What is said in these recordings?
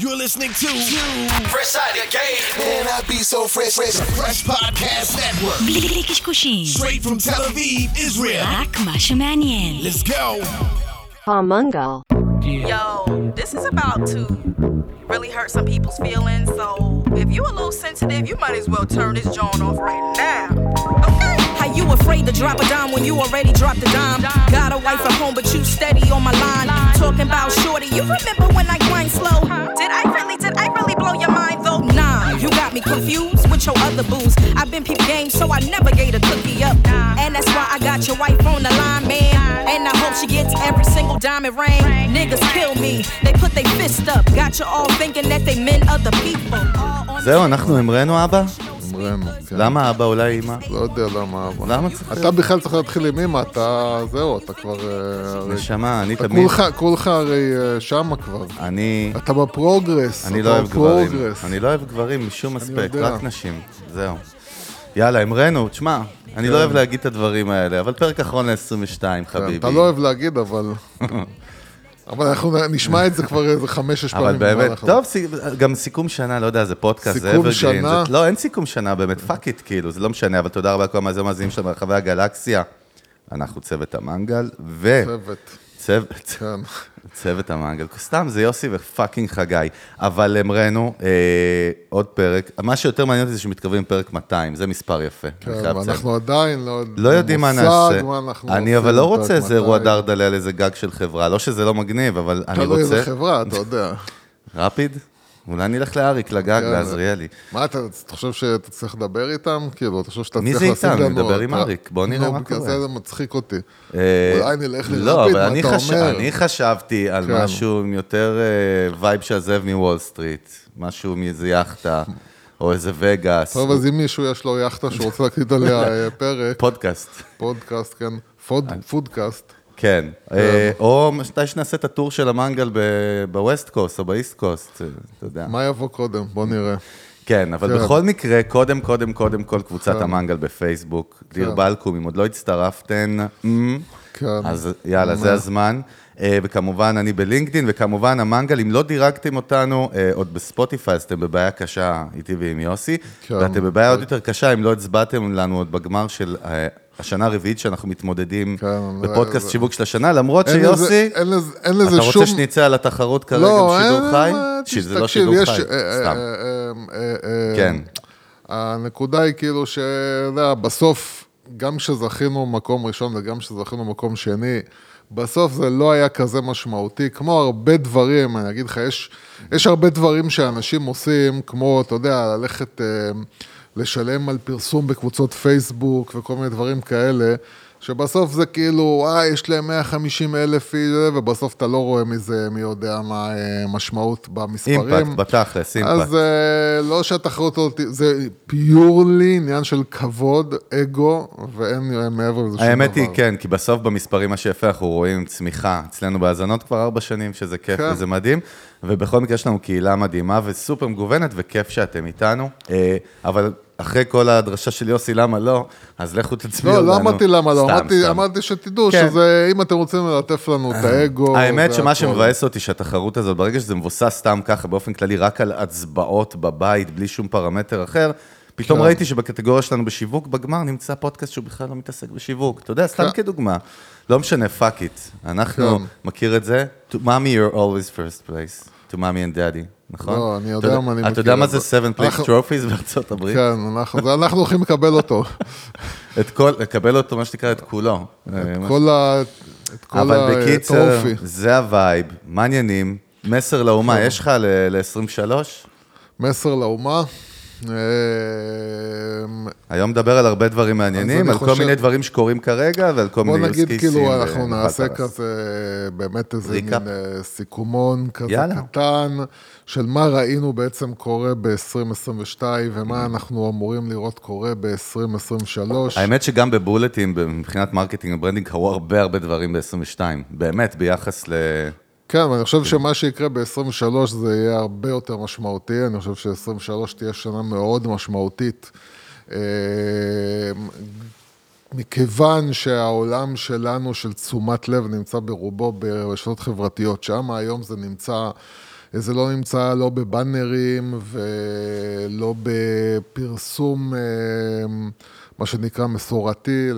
You're listening to Fresh Out of Game. Man, I be so fresh, fresh, fresh podcast network. Straight from Tel Aviv, Israel. Let's go. Homungal. Yo, this is about to really hurt some people's feelings. So if you're a little sensitive, you might as well turn this joint off right now. Okay. How you afraid to drop a dime when you already dropped a dime? Got a wife at home, but you steady on my line. Talking about shorty, you remember when I grind slow? confused with your other booze. I've been peep game, so I never gave a cookie up. And that's why I got your wife on the line, man. And I hope she gets every single diamond ring. Niggas kill me, they put their fist up. Got you all thinking that they meant other people. All on זהו, אנחנו המראנו אבא? אמרנו, כן. למה אבא אולי אמא? לא יודע למה. אבל- למה צריך... אתה בכלל צריך להתחיל עם אמא, אתה... זהו, אתה כבר... אה, נשמה, אני תמיד... כולך- הרי אה, שמה כבר. אני... אתה ב progress. אני לא אוהב גברים. אני לא אוהב גברים משום אספקט. רק נשים. זהו. יאללה, המראנו, תשמע, אני לא אוהב להגיד את הדברים האלה, אבל פרק אחרון ל-22, כן, חביבי. אתה לא אוהב להגיד, אבל... אבל אנחנו נשמע את זה כבר איזה חמש-שש פעמים. אבל באמת, טוב, גם סיכום שנה, לא יודע, זה פודקאסט, זה סיכום evergreen, שנה? זה- לא, אין סיכום שנה, באמת, fuck it, כאילו, זה לא משנה, אבל תודה רבה לכל המאזינים שלנו ברחבי הגלקסיה. אנחנו צוות המנגל, ו... צוות, צוות. צוות המנגל, סתם זה יוסי ופאקינג חגי. אבל אמרנו, אה, עוד פרק, מה שיותר מעניין אותי זה שמתקרבים לפרק 200, זה מספר יפה. כן. ואנחנו עדיין לא... לא יודעים מה נעשה. מה אנחנו אני אבל לא רוצה איזה 200. אירוע דרדלה על איזה גג של חברה, לא שזה לא מגניב, אבל אני תלוי איזה רוצה... חברה, אתה יודע. רפיד? אולי נלך לאריק, לגג. לעזריאלי. מה, אתה חושב שאתה צריך לדבר איתם? כאילו, אתה חושב שאתה מי צריך זה לשים איתם? לנו... נדבר עם אריק, בוא נראה נו, מה קורה. זה זה מצחיק אותי. אה, אולי נלך לא, לרפיד, אבל מה אני אתה אומר? אני חשבתי על כן. משהו עם יותר אה, vibe שעזב מ Wall Street, משהו מאיזה יאכטה, או איזה וגאס, טוב, אז אם מישהו יש לו יאכטה שהוא רוצה להקליט עליה אה, פרק, פודקאסט. פודקאסט, כן, פוד- פודקאסט, כן, אה, או מתי שנעשה את הטור של המנגל ב West Coast או ב East Coast, אה, אתה יודע. מה יבוא קודם? בוא נראה. כן, אבל כן. בכל מקרה, קודם, קודם, קודם כל קבוצת המנגל בפייסבוק, דיר כן. בלקום, אם עוד לא הצטרפתן, אמ, כן. אז יאללה, זה הזמן. אה, וכמובן, אני בלינקדין, וכמובן, המנגל, אם לא דירגתם אותנו, אה, עוד בספוטיפיי, אז אתם בבעיה קשה איתי ועם יוסי, כן. ואתם בבעיה עוד יותר קשה אם לא הצבעתם לנו עוד בגמר של אה, השנה הרביעית שאנחנו מתמודדים כן, בפודקאסט זה- שיווק של השנה, למרות אין לזה- שיוסי, אין לזה- אין לזה אתה שום... רוצה שנצא על התחרות כרגע לא, בשידור אין- חי? שזה לא תקשיב, שידור יש- חי, סתם. אה, אה, אה, כן. הנקודה היא כאילו ש... אתה יודע, בסוף, גם כשזכינו מקום ראשון וגם כשזכינו מקום שני, בסוף זה לא היה כזה משמעותי, כמו הרבה דברים, אני אגיד לך, יש, יש הרבה דברים שאנשים עושים, כמו, אתה יודע, ללכת אה, לשלם על פרסום בקבוצות פייסבוק וכל מיני דברים כאלה, שבסוף זה כאילו, אה, יש להם 150 אלף, איש, ובסוף אתה לא רואה מזה, מי יודע מה אה, משמעות במספרים. אימפקט, בתכלס, אימפקט. אז אה, לא שהתחרות הזאת, זה פיורלי עניין של כבוד, אגו, ואין אה, מעבר לזה שום דבר. האמת היא, כן, כי בסוף במספרים, מה שיפה, אנחנו רואים צמיחה. אצלנו בהאזנות כבר ארבע שנים, שזה כיף כן. וזה מדהים. ובכל מקרה יש לנו קהילה מדהימה וסופר מגוונת, וכיף שאתם איתנו. אבל אחרי כל הדרשה של יוסי, למה לא, אז לכו תצביעו לא, לנו. לא אמרתי למה לא, אמרתי, שתדעו כן. שזה, אם אתם רוצים ללטף לנו את האגו, האמת שמה. שמבאס אותי שהתחרות הזאת, ברגע שזה מבוסס סתם ככה, באופן כללי, רק על הצבעות בבית, בלי שום פרמטר אחר, פתאום כן. ראיתי שבקטגוריה שלנו בשיווק, בגמר נמצא פודקאסט שהוא בכלל לא מתעסק בשיווק. אתה יודע, סתם כן. כדוגמה. לא משנה, fuck it. אנחנו, כן. מכיר את זה? To mommy you're always first place. To mommy and daddy, נכון? לא, אני יודע אתה מה אני אתה מכיר יודע מה את זה זה. 7 place אנחנו- trophies בארצות הברית? כן, אנחנו, אנחנו הולכים לקבל אותו. את כל, לקבל אותו, מה שנקרא, את כולו. אה, מה כל ה... את כל אבל בקיצר, ה trophy. זה ה vibe, מעניינים. מסר לאומה, יש לך ל-23? מסר לאומה. אה, היום נדבר על הרבה דברים מעניינים, על כל מיני דברים שקורים כרגע ועל כל בוא מיני נגיד, use כאילו, cases, אנחנו ו- נעשה וחלאס. כזה, באמת איזה מין. אה, סיכומון כזה. קטן, של מה ראינו בעצם קורה ב-2022, ומה אנחנו אמורים לראות קורה ב-2023. האמת שגם בבולטים, מבחינת marketing ו branding, קרו הרבה הרבה דברים ב-22. באמת, ביחס ל... כן, ואני חושב שמה שיקרה ב-23 זה יהיה הרבה יותר משמעותי, אני חושב ש-23 תהיה שנה מאוד משמעותית. אה, מכיוון שהעולם שלנו של תשומת לב נמצא ברובו ברשתות חברתיות, שם היום זה נמצא זה לא נמצא לא בבאנרים ולא בפרסום, אה, מה שנקרא מסורתי,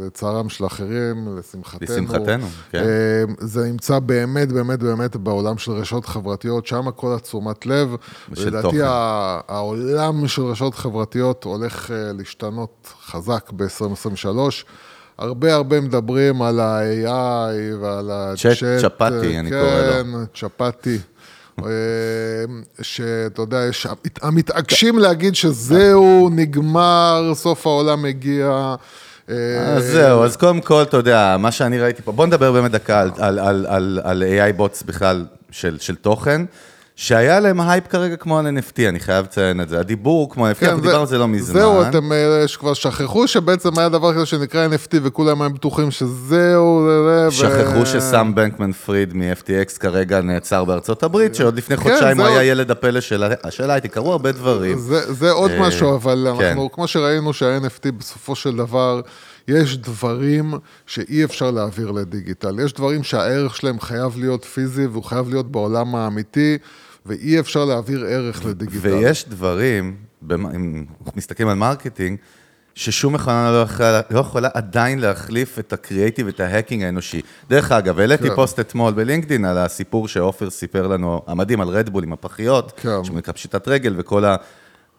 לצערם של אחרים, לשמחתנו. לשמחתנו, כן. אה, זה נמצא באמת, באמת, באמת בעולם של רשתות חברתיות, שם כל התשומת לב. ושל לדעתי העולם של רשתות חברתיות הולך אה, להשתנות חזק ב-2023. הרבה הרבה מדברים על ה-AI ועל צ'אט הצ'אט. צ'פאטי, אה, אני קורא לו. כן, צ'פאטי. אה, שאתה יודע, יש, המתעקשים להגיד שזהו, נגמר, סוף העולם מגיע. אז זהו, אז קודם כל, אתה יודע, מה שאני ראיתי פה, בוא נדבר באמת דקה על, על, על, על, על AI bots בכלל של, של תוכן, שהיה להם הייפ כרגע כמו על NFT, אני חייב לציין את זה. הדיבור כמו NFT, אנחנו דיברנו על זה לא מזמן. כן, זהו, אתם אה, כבר שכחו שבעצם היה דבר כזה שנקרא NFT וכולם היו בטוחים שזהו, זה, זה, שכחו שסם בנקמן פריד מ-FTX כרגע נעצר בארצות הברית, שעוד לפני כן, חודשיים הוא זהו. היה ילד הפלא של ה- של high-tech, קרו הרבה דברים. זה, זה עוד אה, משהו, אבל כן. אנחנו, כמו שראינו שה-NFT בסופו של דבר, יש דברים שאי אפשר להעביר לדיגיטל. יש דברים שהערך שלהם חייב להיות פיזי והוא חייב להיות בעולם האמיתי, ואי אפשר להעביר ערך לדיגיטל. ויש דברים, אם מסתכלים על marketing, ששום מכונה לא יכולה, לא יכולה עדיין להחליף את הקריאייטיב, את ה hacking האנושי. דרך אגב, העליתי כן. פוסט אתמול בלינקדאין על הסיפור שעופר סיפר לנו, המדהים על רדבול עם הפחיות, כן. שנקרא פשיטת רגל וכל ה...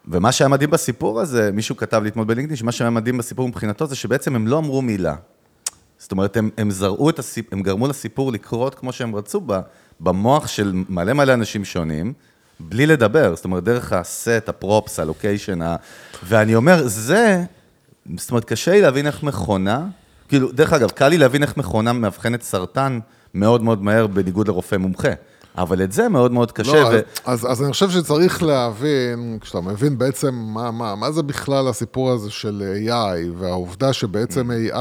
ומה שהיה מדהים בסיפור הזה, מישהו כתב לי אתמול בלינקדאין, שמה שהיה מדהים בסיפור מבחינתו זה שבעצם הם לא אמרו מילה. זאת אומרת, הם, הם זרעו את הסיפור, הם גרמו לסיפור לקרות כמו שהם רצו ב, במוח של מלא מלא אנשים שונים, בלי לדבר, זאת אומרת, דרך הסט, הפרופס, הלוקיישן, ה... ואני אומר, זה, זאת אומרת, קשה לי להבין איך מכונה, כאילו, דרך אגב, קל לי להבין איך מכונה מאבחנת סרטן מאוד מאוד מהר, בניגוד לרופא מומחה, אבל את זה מאוד מאוד קשה, לא, ו... אז, אז אני חושב שצריך להבין, כשאתה מבין בעצם מה, מה, מה זה בכלל הסיפור הזה של AI, והעובדה שבעצם AI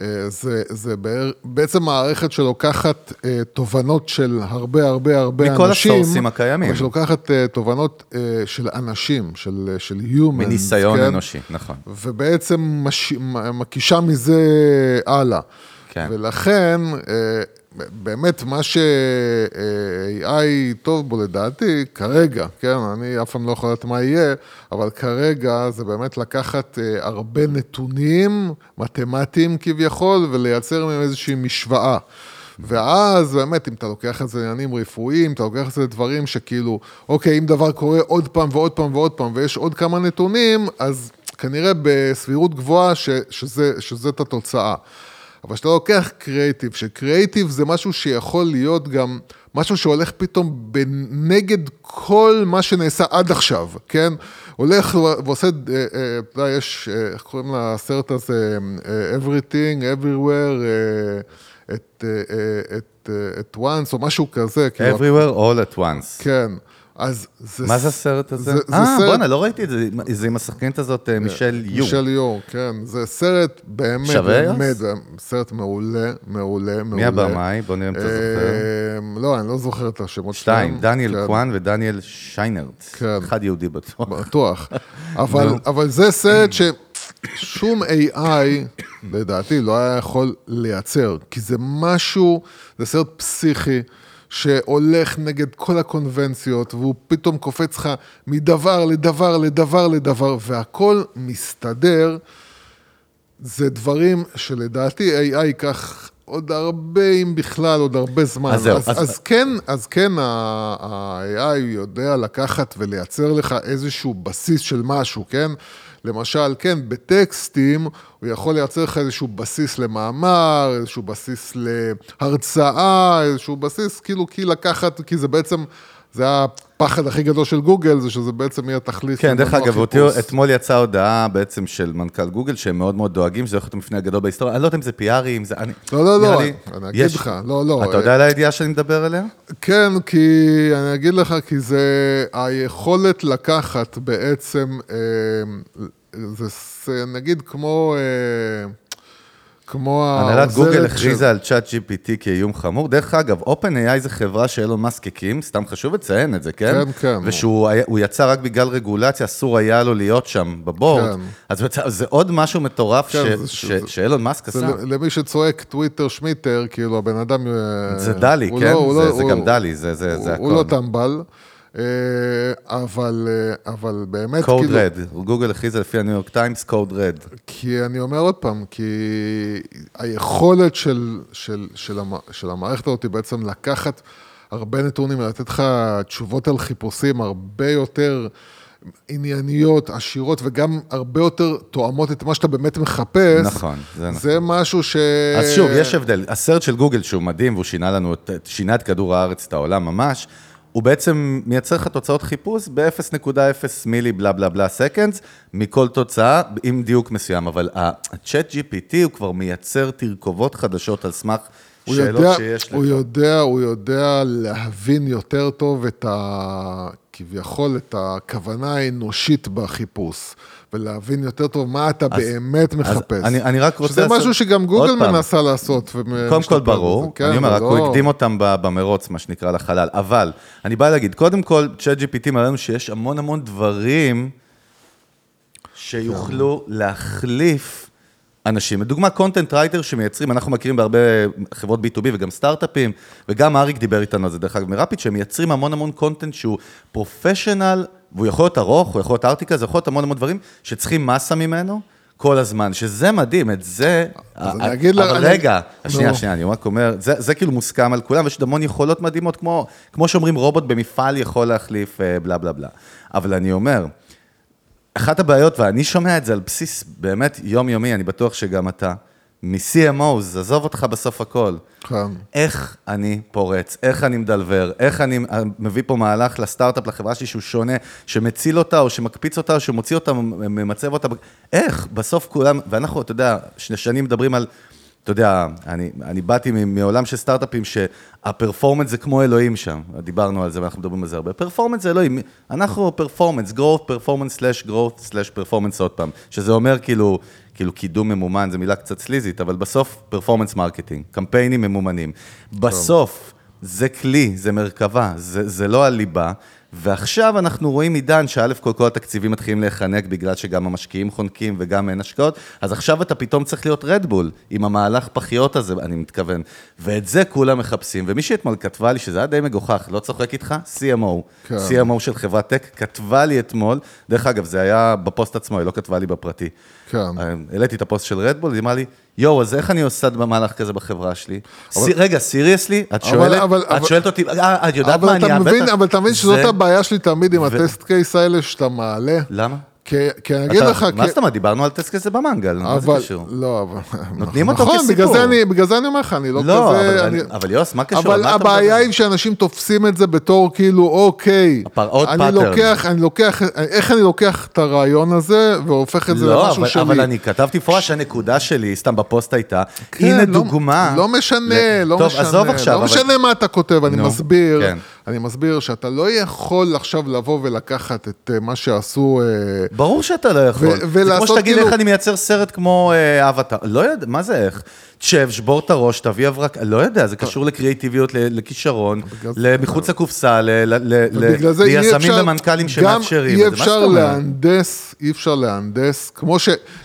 אה, זה, זה בער- בעצם מערכת שלוקחת אה, תובנות של הרבה הרבה הרבה מכל אנשים. הסורסים הקיימים. שלוקחת אה, תובנות של אנשים, של, של humans. מניסיון כן? אנושי, נכון. ובעצם מש... מקישה מזה הלאה. כן. ולכן, באמת, מה ש-AI טוב בו לדעתי, כרגע, כן, אני אף פעם לא יכול לדעת מה יהיה, אבל כרגע זה באמת לקחת אה, הרבה נתונים מתמטיים כביכול, ולייצר מהם איזושהי משוואה. ואז באמת, אם אתה לוקח את זה לעניינים רפואיים, אתה לוקח את זה לדברים שכאילו, אוקיי, אם דבר קורה עוד פעם ועוד פעם ועוד פעם, ויש עוד כמה נתונים, אז כנראה בסבירות גבוהה ש, שזה, שזאת התוצאה. אבל כשאתה לוקח קריאיטיב, שקריאיטיב זה משהו שיכול להיות גם משהו שהולך פתאום בנגד כל מה שנעשה עד עכשיו, כן? הולך ועושה, אה, אה, אתה יודע, יש, אה, איך קוראים לסרט הזה? אה, Everything, Everywhere, אה, את, אה, אה, את, אה, את once או משהו כזה. כאילו, Everywhere all at once. כן. אז זה... מה זה הסרט הזה? זה- זה אה, סרט- בואנה, לא ראיתי את זה, זה עם השחקנית הזאת, אה, מישל יו. מישל יור, כן. זה סרט באמת, שווה? באמת, זה סרט מעולה, מעולה, מעולה. מי הבמאי? בוא נראה אם אתה זוכר. אה, לא, אני לא זוכר את השמות שתיים, שלהם. דניאל כן, קואן ודניאל שיינרט. כן. אחד יהודי בטוח. בטוח. אבל. אבל זה סרט ששום AI, לדעתי, לא היה יכול לייצר, כי זה משהו, זה סרט פסיכי. שהולך נגד כל הקונבנציות, והוא פתאום קופץ לך מדבר לדבר לדבר לדבר, והכל מסתדר. זה דברים שלדעתי AI ייקח עוד הרבה, אם בכלל, עוד הרבה זמן. אז זהו, אז, אז- אז כן, אז כן ה-AI יודע לקחת ולייצר לך איזשהו בסיס של משהו, כן? למשל, כן, בטקסטים הוא יכול לייצר לך איזשהו בסיס למאמר, איזשהו בסיס להרצאה, איזשהו בסיס, כאילו, כי לקחת, כי זה בעצם, זה הפחד הכי גדול של גוגל, זה שזה בעצם יהיה תחליף. כן, דרך אגב, אותי. אתמול יצאה הודעה בעצם של מנכ"ל גוגל, שהם מאוד מאוד דואגים, שזה הולך להיות המפנה הגדול בהיסטוריה. אני לא יודע אם זה PRי, אם זה... אני- לא, לא, לא, לי- אני אגיד יש- לך, לא, לא. אתה יודע על הידיעה שאני מדבר עליה? כן, כי אני אגיד לך, כי זה היכולת לקחת בעצם, אה, זה נגיד כמו, אה, כמו הנהלת גוגל העוזרת הכריזה על צ'אט GPT כאיום חמור. דרך אגב, OpenAI זה חברה שאילון מאסק הקים, סתם חשוב לציין את זה, כן? כן, כן. ושהוא יצא רק בגלל רגולציה, אסור היה לו להיות שם בבורד. כן. אז זה עוד משהו מטורף כן, זה- זה- שאילון מאסק זה עשה. למי שצועק טוויטר שמיטר, כאילו הבן אדם... אה, זה דלי, הוא כן? לא- זה- לא- זה הוא- גם דלי, זה- זה הוא- זה הוא לא הכל. טמבל, אה, אבל אה, אבל באמת, קוד כאילו... רד, גוגל הכריזה לפי הניו יורק טיימס, קוד רד. כי אני אומר עוד פעם, כי היכולת של, של, של, המ, של המערכת הזאת היא בעצם לקחת הרבה נתונים ולתת לך תשובות על חיפושים הרבה יותר ענייניות, עשירות, וגם הרבה יותר תואמות את מה שאתה באמת מחפש. נכון, זה נכון. זה משהו ש... אז שוב, יש הבדל. הסרט של גוגל, שהוא מדהים, והוא שינה לנו, שינה את כדור הארץ, את העולם ממש, הוא בעצם מייצר לך תוצאות חיפוש ב-0.0 מילי בלה בלה בלה סקנדס, מכל תוצאה, עם דיוק מסוים. אבל ה-Chat GPT הוא כבר מייצר תרכובות חדשות על סמך שאלות יודע, שיש לך. הוא יודע, הוא יודע להבין יותר טוב את ה... כביכול, את הכוונה האנושית בחיפוש, ולהבין יותר טוב מה אתה אז- באמת אז מחפש. אני- אני רק רוצה שזה לעשות- משהו שגם גוגל פעם. מנסה לעשות. קודם כל ברור, כן, אני אומר, רק אבל הוא לא- הקדים אותם במרוץ, מה שנקרא, לחלל. אבל, אני בא להגיד, קודם כל, צ'אט GPT מראה לנו שיש המון המון דברים שיוכלו להחליף אנשים. לדוגמה, content writer שמייצרים, אנחנו מכירים בהרבה חברות B2B וגם סטארט-אפים, וגם אריק דיבר איתנו על זה, דרך אגב, מרפיד, שהם מייצרים המון המון content שהוא פרופשיונל, והוא יכול להיות ארוך, הוא יכול להיות ארטיקה, זה יכול להיות המון המון דברים שצריכים מסה ממנו. כל הזמן, שזה מדהים, את זה... אז אני אגיד לך- אבל רגע. שנייה, שנייה, אני רק אומר, זה, זה כאילו מוסכם על כולם, ויש המון יכולות מדהימות, כמו, כמו שאומרים, רובוט במפעל יכול להחליף אה, בלה בלה בלה. אבל אני אומר, אחת הבעיות, ואני שומע את זה על בסיס באמת יומיומי, אני בטוח שגם אתה, מ-CMOs, עזוב אותך בסוף הכל. כן. איך אני פורץ, איך אני מדלבר, איך אני מביא פה מהלך לסטארט-אפ, לחברה שלי שהוא שונה, שמציל אותה, או שמקפיץ אותה, או שמוציא אותה, ממצב אותה, איך? בסוף כולם, ואנחנו, אתה יודע, שני שנים מדברים על, אתה יודע, אני, אני באתי מעולם של סטארט-אפים שה performance זה כמו אלוהים שם, דיברנו על זה ואנחנו מדברים על זה הרבה. performance זה אלוהים, אנחנו performance, growth, performance slash growth slash performance עוד פעם, שזה אומר כאילו, כאילו קידום ממומן, זו מילה קצת sleazy-ת, אבל בסוף performance marketing, קמפיינים ממומנים. בסוף זה כלי, זה מרכבה, זה, זה לא הליבה. ועכשיו אנחנו רואים עידן שא' כל כל התקציבים מתחילים להיחנק בגלל שגם המשקיעים חונקים וגם אין השקעות, אז עכשיו אתה פתאום צריך להיות רדבול עם המהלך פחיות הזה, אני מתכוון. ואת זה כולם מחפשים, ומי שאתמול כתבה לי, שזה היה די מגוחך, לא צוחק איתך, CMO, כן. CMO של חברת טק, כתבה לי אתמול, דרך אגב, זה היה בפוסט עצמו, היא לא כתבה לי בפרטי. כן. העליתי את הפוסט של רדבול, היא אמרה לי, יואו, אז איך אני עושה במהלך כזה בחברה שלי? סי- רגע, סיריוסלי? את אבל- שואלת? אבל- את אבל- שואלת אותי, אה, את יודעת אבל מה אני? מבין, אבל אתה מבין שזאת הבעיה שלי תמיד עם ו- הטסט קייס האלה שאתה מעלה. למה? כי אני אגיד לך, מה זאת אומרת? דיברנו על טסט כזה במנגל, מה זה קשור? לא, אבל... נותנים אותו נכון, כסיפור. זה אני- בגלל זה אני אומר לך, אני לא לא, כזה... אבל יוס, מה קשור? אבל הבעיה? היא שאנשים תופסים את זה בתור כאילו, אוקיי, אני. לוקח, אני לוקח, איך אני לוקח את הרעיון הזה והופך את זה לא, למשהו שלי. אבל אני כתבתי מפורש, הנקודה שלי, סתם בפוסט הייתה, כן, הנה לא- דוגמה. לא משנה, לא טוב, משנה. עזוב עכשיו. לא משנה מה אתה כותב, אני מסביר. אני מסביר שאתה לא יכול עכשיו לבוא ולקחת את אה, מה שעשו... אה, ברור שאתה לא יכול. זה כמו שתגיד כאילו- איך אני מייצר סרט כמו אה, אבטאר. לא יודע, מה זה איך? תשב, שבור את הראש, תביא הברק, לא יודע, זה קשור לקריאטיביות, ל- לכישרון, למחוץ לקופסה, אי ליזמים ומנכ"לים גם שמאפשרים. אי זה. מה אפשר? להנדס, אי אפשר להנדס,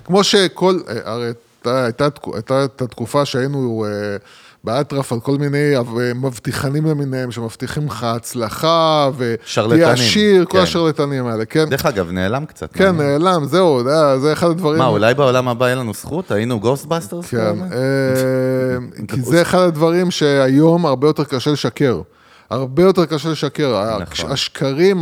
כמו, שכל, הרי הייתה, את התקופה שהיינו באטרף על כל מיני אה, מבטיחנים למיניהם, שמבטיחים לך הצלחה, ותהיה עשיר, כל כן. השרלטנים האלה, כן? דרך אגב, נעלם קצת. כן, מעניין. נעלם, זהו, זה, זה אחד הדברים. מה, אולי בעולם הבא יהיה לנו זכות? היינו Ghostbusters? כן, אה, כי זה אחד הדברים שהיום הרבה יותר קשה לשקר. הרבה יותר קשה לשקר. נכון. השקרים,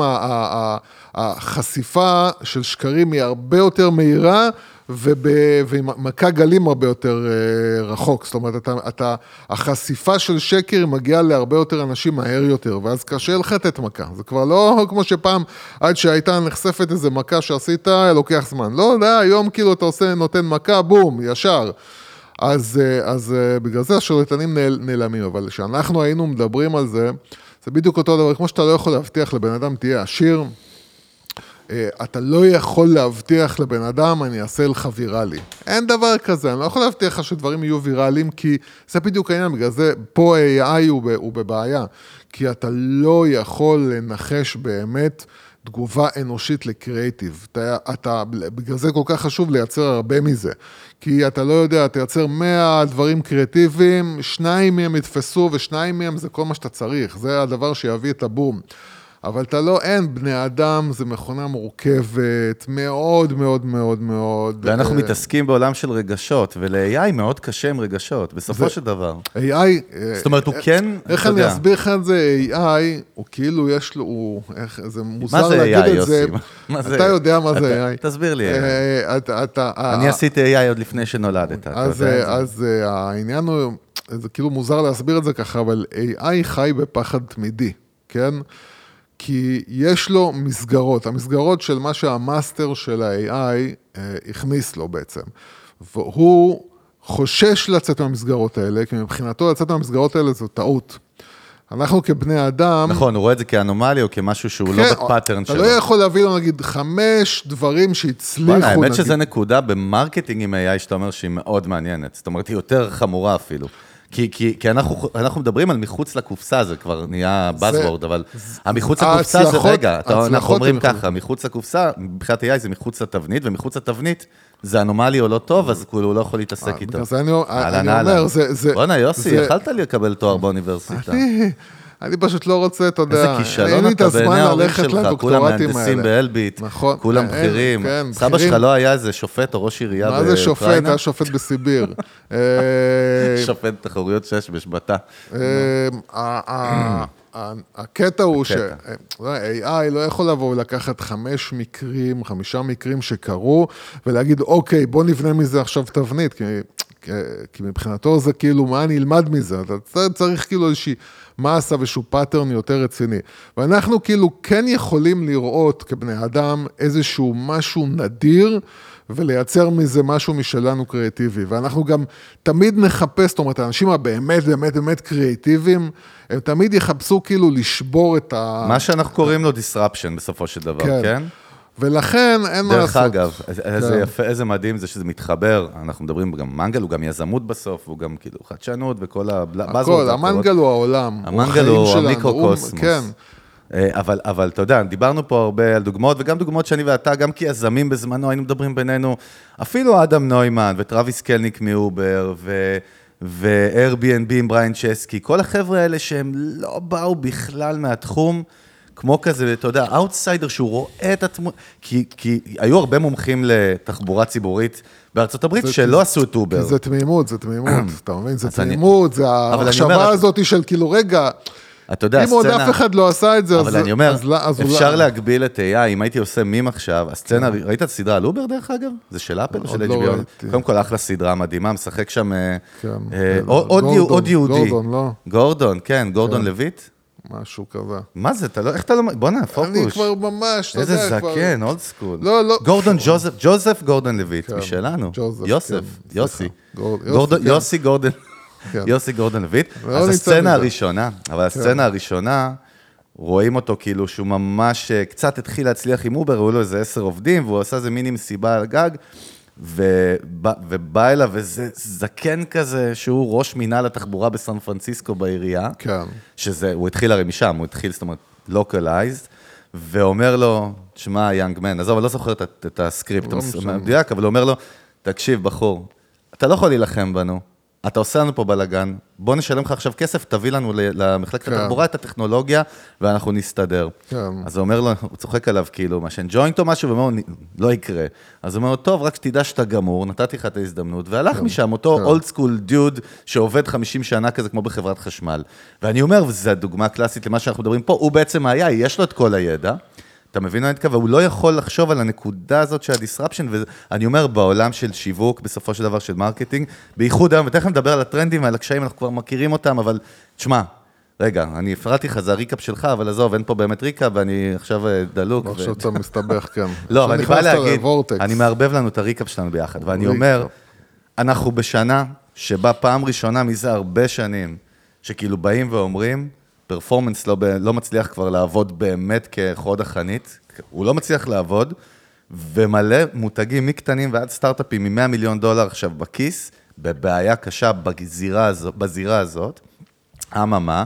החשיפה של שקרים היא הרבה יותר מהירה. ועם מכה גלים הרבה יותר אה, רחוק, זאת אומרת, אתה, אתה, החשיפה של שקר מגיעה להרבה יותר אנשים מהר יותר, ואז קשה לך לתת מכה. זה כבר לא כמו שפעם, עד שהייתה נחשפת איזה מכה שעשית, לוקח זמן. לא, לא, היום כאילו אתה עושה, נותן מכה, בום, ישר. אז, אה, אז אה, בגלל זה השרלטנים נעל, נעלמים, אבל כשאנחנו היינו מדברים על זה, זה בדיוק אותו דבר, כמו שאתה לא יכול להבטיח לבן אדם תהיה עשיר, אה, אתה לא יכול להבטיח לבן אדם, אני אעשה לך ויראלי. אין דבר כזה, אני לא יכול להבטיח לך שדברים יהיו ויראליים, כי זה בדיוק העניין, בגלל זה פה AI הוא, ב- הוא בבעיה. כי אתה לא יכול לנחש באמת תגובה אנושית לקריאיטיב. אתה, אתה, בגלל זה כל כך חשוב לייצר הרבה מזה. כי אתה לא יודע, תייצר 100 דברים קריאטיביים, שניים מהם יתפסו ושניים מהם זה כל מה שאתה צריך. זה הדבר שיביא את הבום. אבל אתה לא, אין, בני אדם זה מכונה מורכבת, מאוד מאוד מאוד מאוד. ואנחנו אה, מתעסקים בעולם של רגשות, ול-AI מאוד קשה עם רגשות, בסופו של דבר. AI... אה, זאת אומרת, הוא כן, איך אני. אסביר לך את זה, AI, הוא כאילו יש לו, הוא, איך, זה מוזר להגיד AI, את זה. יוסי? מה זה- אתה יודע מה זה AI. תסביר לי. אה, אני אה, עשיתי AI עוד לפני שנולדת, אז, אה, אה, העניין הוא, זה כאילו מוזר להסביר את זה ככה, אבל AI חי בפחד תמידי, כן? כי יש לו מסגרות, המסגרות של מה שה master של ה-AI אה, הכניס לו בעצם. והוא חושש לצאת מהמסגרות האלה, כי מבחינתו לצאת מהמסגרות האלה זו טעות. אנחנו כבני אדם... נכון, הוא רואה את זה כאנומליה או כמשהו שהוא לא כן, ב pattern אתה שלו. לא יכול להביא לו נגיד חמש דברים שהצליחו, וואלה, האמת נגיד. שזה נקודה ב marketing עם AI שאתה אומר שהיא מאוד מעניינת. זאת אומרת, היא יותר חמורה אפילו. כי, כי, כי אנחנו, אנחנו מדברים על מחוץ לקופסה, זה כבר נהיה buzzword, אבל המחוץ לקופסה זה, רגע, אתה, אנחנו אומרים הם ככה, מחוץ לקופסה, מבחינת AI זה מחוץ לתבנית, ומחוץ לתבנית זה אנומלי או לא טוב, אז כאילו הוא לא יכול להתעסק איתו. אז אני- אני. אומר, זה- זה- בואנה, יוסי, זה- יכלת לקבל תואר באוניברסיטה. אני- פשוט לא רוצה, אתה יודע, איזה אין כישלון לי את אתה בעיני הזמן ההורים שלך, כולם מהנדסים. באלביט, נכון. כולם בכירים. כן, סבא. שלך לא היה איזה שופט או ראש עירייה מה באוקראינה? זה שופט? היה שופט בסיביר. אה, שופט תחרויות שש בש בטח. אה, הקטע הוא ש-AI לא יכול לבוא ולקחת חמש מקרים, חמישה מקרים שקרו, ולהגיד, אוקיי, בוא נבנה מזה עכשיו תבנית, כי מבחינתו זה כאילו, מה אני אלמד מזה? אתה צריך כאילו איזושהי מסה ואיזשהו pattern יותר רציני. ואנחנו כאילו כן יכולים לראות כבני אדם איזשהו משהו נדיר, ולייצר מזה משהו משלנו קריאטיבי. ואנחנו גם תמיד נחפש, זאת אומרת, האנשים הבאמת באמת באמת קריאטיביים, הם תמיד יחפשו כאילו לשבור את ה... מה שאנחנו קוראים לו disruption בסופו של דבר, כן. כן? ולכן אין מה לעשות. דרך אגב, איזה כן. יפה, איזה מדהים זה שזה מתחבר, אנחנו מדברים גם מנגל, הוא גם יזמות בסוף, הוא גם כאילו חדשנות וכל הבאזוורד. הכל, המנגל הוא העולם. המנגל הוא המיקרוקוסמוס. כן. אה, אבל, אבל אתה יודע, דיברנו פה הרבה על דוגמאות, וגם דוגמאות שאני ואתה, גם כיזמים בזמנו, היינו מדברים בינינו, אפילו אדם נוימן וטרוויס קלניק מאובר, ו... ו-Airbnb עם בריין צ'סקי, כל החבר'ה האלה שהם לא באו בכלל מהתחום, כמו כזה, אתה יודע, אאוטסיידר שהוא רואה את התמונה, כי, כי היו הרבה מומחים לתחבורה ציבורית בארצות הברית שלא עשו את אובר. כי זה תמימות, זה תמימות, אתה מבין? זה תמימות, זה אבל המחשבה אומר, הזאת של כאילו, רגע, אתה יודע, אם עוד הסצנה- אף אחד לא עשה את זה, אז אבל אני אומר, אז לא- אז אולי- אפשר להגביל את AI, אם הייתי עושה מים עכשיו, הסצנה, ראית את הסדרה על אובר דרך אגב? זה של אפל או עוד של לא HBO? ראיתי. קודם כל, אחלה סדרה מדהימה, משחק שם אה, כן. אה, עוד- עוד גורדון, עוד יהודי. גורדון, לא? גורדון, כן, גורדון כן. לויט. משהו כזה. מה זה, אתה לא, איך אתה לא, בואנה, אני פוקוש. כבר ממש, אתה איזה יודע, כבר... זקן, old school. לא, לא. גורדון ג'וזף, ג'וזף גורדון לויט, כן, משלנו. ג'וזף, יוסף, כן, יוסי. יוסי, גורדון- כן. יוסי גורדון. כן. יוסי גורדון לויט. לא אז הסצנה. הראשונה, אבל הסצנה הראשונה, רואים אותו כאילו שהוא ממש אה, קצת התחיל להצליח עם אובר, היו לו איזה עשר עובדים, והוא עשה איזה מיני מסיבה על הגג, ובא, ובא אליו איזה זקן כזה, שהוא ראש מינהל התחבורה בסן פרנסיסקו בעירייה. כן. שזה, הוא התחיל הרי משם, הוא התחיל, זאת אומרת, localized, ואומר לו, שמע, young man, עזוב, אני לא זוכר את, את הסקריפט לא. המדויק, אבל הוא אומר לו, תקשיב, בחור, אתה לא יכול להילחם בנו, אתה עושה לנו פה בלאגן, בוא נשלם לך עכשיו כסף, תביא לנו למחלקת כן. התחבורה את הטכנולוגיה, ואנחנו נסתדר. כן. אז הוא אומר לו, הוא צוחק עליו, כאילו, מעשן ג'וינט או משהו, ואומר לו, לא יקרה. אז הוא אומר לו, טוב, רק שתדע שאתה גמור, נתתי לך את ההזדמנות, והלך משם אותו כן. old school dude שעובד 50 שנה כזה, כמו בחברת חשמל. ואני אומר, וזו הדוגמה הקלאסית למה שאנחנו מדברים פה, הוא בעצם היה, יש לו את כל הידע. אתה מבין מה אני מתכוון? הוא לא יכול לחשוב על הנקודה הזאת של ה-disruption, ואני אומר, בעולם של שיווק, בסופו של דבר של marketing, בייחוד היום, ותכף נדבר על הטרנדים ועל הקשיים, אנחנו כבר מכירים אותם, אבל תשמע, רגע, אני הפרעתי לך, זה הריקאפ שלך, אבל עזוב, אין פה באמת ריקאפ, ואני עכשיו אה, דלוק. עכשיו אתה מסתבך, כן. לא, אבל אני בא להגיד. אני מערבב לנו את הריקאפ שלנו ביחד, ואני. אומר, אנחנו בשנה שבה פעם ראשונה מזה הרבה שנים, שכאילו באים ואומרים, הפרפורמנס לא, לא מצליח כבר לעבוד באמת כחוד החנית, הוא לא מצליח לעבוד, ומלא מותגים מקטנים ועד סטארט-אפים מ-100 מיליון דולר עכשיו בכיס, בבעיה קשה בזירה, הזו, בזירה הזאת. אממה,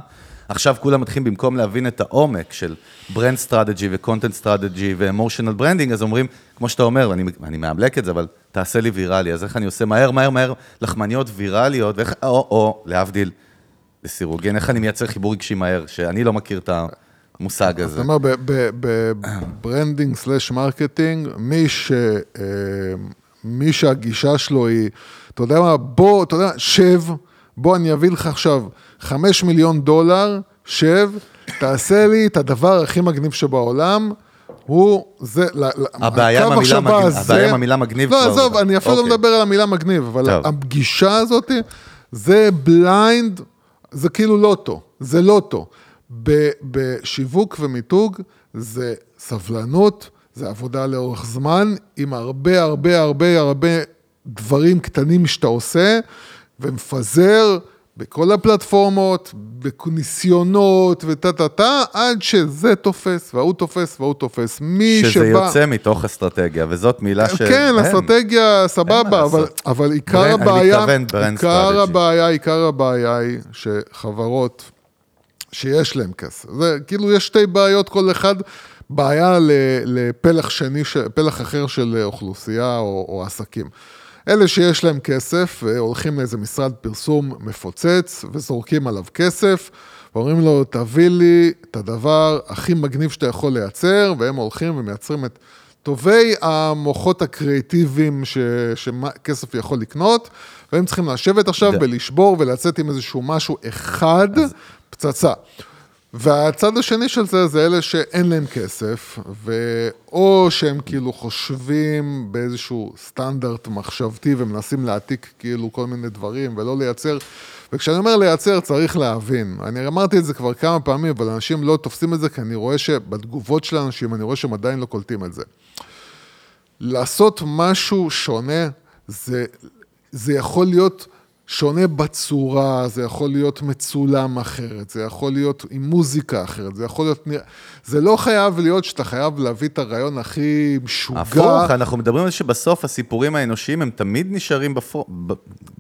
עכשיו כולם מתחילים, במקום להבין את העומק של brand strategy ו-content strategy ו-emotional branding, אז אומרים, כמו שאתה אומר, ואני אני מאמלק את זה, אבל תעשה לי ויראלי, אז איך אני עושה מהר, מהר, מהר לחמניות ויראליות, ואיך, או, או, להבדיל, לסירוגין, איך אני מייצר חיבור רגשי מהר, שאני לא מכיר את המושג זאת הזה. אומרת, ב-branding slash marketing, מי ש... אה, מי שהגישה שלו היא, אתה יודע מה, בוא, אתה יודע, שב, בוא אני אביא לך עכשיו חמש מיליון דולר, שב, תעשה לי את הדבר הכי מגניב שבעולם. הוא, זה, הבעיה עם המילה מגניב- הזה- הבעיה עם המילה מגניב לא, עזוב, אני אפילו לא אוקיי. מדבר על המילה מגניב, אבל טוב. הפגישה הזאת, זה blind, זה כאילו לוטו, זה לוטו. ב- בשיווק ומיתוג זה סבלנות, זה עבודה לאורך זמן, עם הרבה הרבה הרבה הרבה דברים קטנים שאתה עושה, ומפזר בכל הפלטפורמות, בניסיונות וטה טה טה, עד שזה תופס, וההוא תופס, וההוא תופס. מי שבא... שזה יוצא מתוך אסטרטגיה, וזאת מילה ש... כן, אין. אסטרטגיה, סבבה, אבל. אבל עיקר אני הבעיה, מתכוון ברנד עיקר. הבעיה, עיקר הבעיה היא שחברות שיש להן כסף, זה כאילו יש שתי בעיות כל אחד, בעיה לפלח שני, פלח אחר של אוכלוסייה או, או עסקים. אלה שיש להם כסף, אה, הולכים לאיזה משרד פרסום מפוצץ וזורקים עליו כסף, ואומרים לו, תביא לי את הדבר הכי מגניב שאתה יכול לייצר, והם הולכים ומייצרים את טובי המוחות הקריאטיביים ש- שכסף יכול לקנות, והם צריכים לשבת עכשיו ולשבור ולצאת עם איזשהו משהו אחד, פצצה. והצד השני של זה, זה אלה שאין להם כסף, ואו שהם כאילו חושבים באיזשהו סטנדרט מחשבתי ומנסים להעתיק כאילו כל מיני דברים ולא לייצר. וכשאני אומר לייצר, צריך להבין. אני אמרתי את זה כבר כמה פעמים, אבל אנשים לא תופסים את זה, כי אני רואה שבתגובות של אנשים, אני רואה שהם עדיין לא קולטים את זה. לעשות משהו שונה, זה, זה יכול להיות שונה בצורה, זה יכול להיות מצולם אחרת, זה יכול להיות עם מוזיקה אחרת, זה יכול להיות... זה לא חייב להיות שאתה חייב להביא את הרעיון הכי משוגע. הפוך, אנחנו מדברים על זה שבסוף הסיפורים האנושיים הם תמיד נשארים בפו... ב...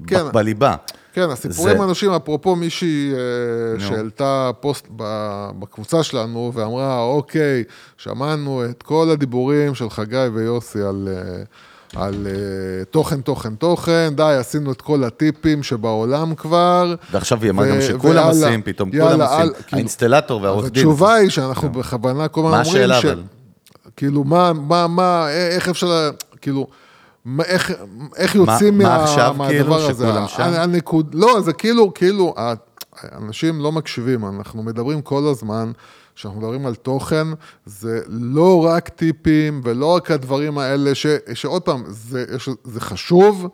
כן. ב... בליבה. כן, הסיפורים זה- האנושיים, אפרופו מישהי אה, נו. שהעלתה פוסט בקבוצה שלנו ואמרה, אוקיי, שמענו את כל הדיבורים של חגי ויוסי על, אה, על אה, תוכן, תוכן, תוכן, די, עשינו את כל הטיפים שבעולם כבר. ועכשיו אמרה ו- גם שכולם עושים, פתאום יאללה, כולם עושים. כאילו- האינסטלטור והעורך דין. התשובה היא שאנחנו בכוונה כל הזמן מה אומרים השאלה, ש... אבל? כאילו, מה, מה, מה, איך אפשר, כאילו, מה, איך, איך יוצאים מה מה, עכשיו, כאילו, מהדבר הזה? שכולם שם? הנקוד, לא, זה כאילו, כאילו, ה- אנשים לא מקשיבים, אנחנו מדברים כל הזמן, כשאנחנו מדברים על תוכן, זה לא רק טיפים ולא רק הדברים האלה, ש, שעוד פעם, זה, זה חשוב.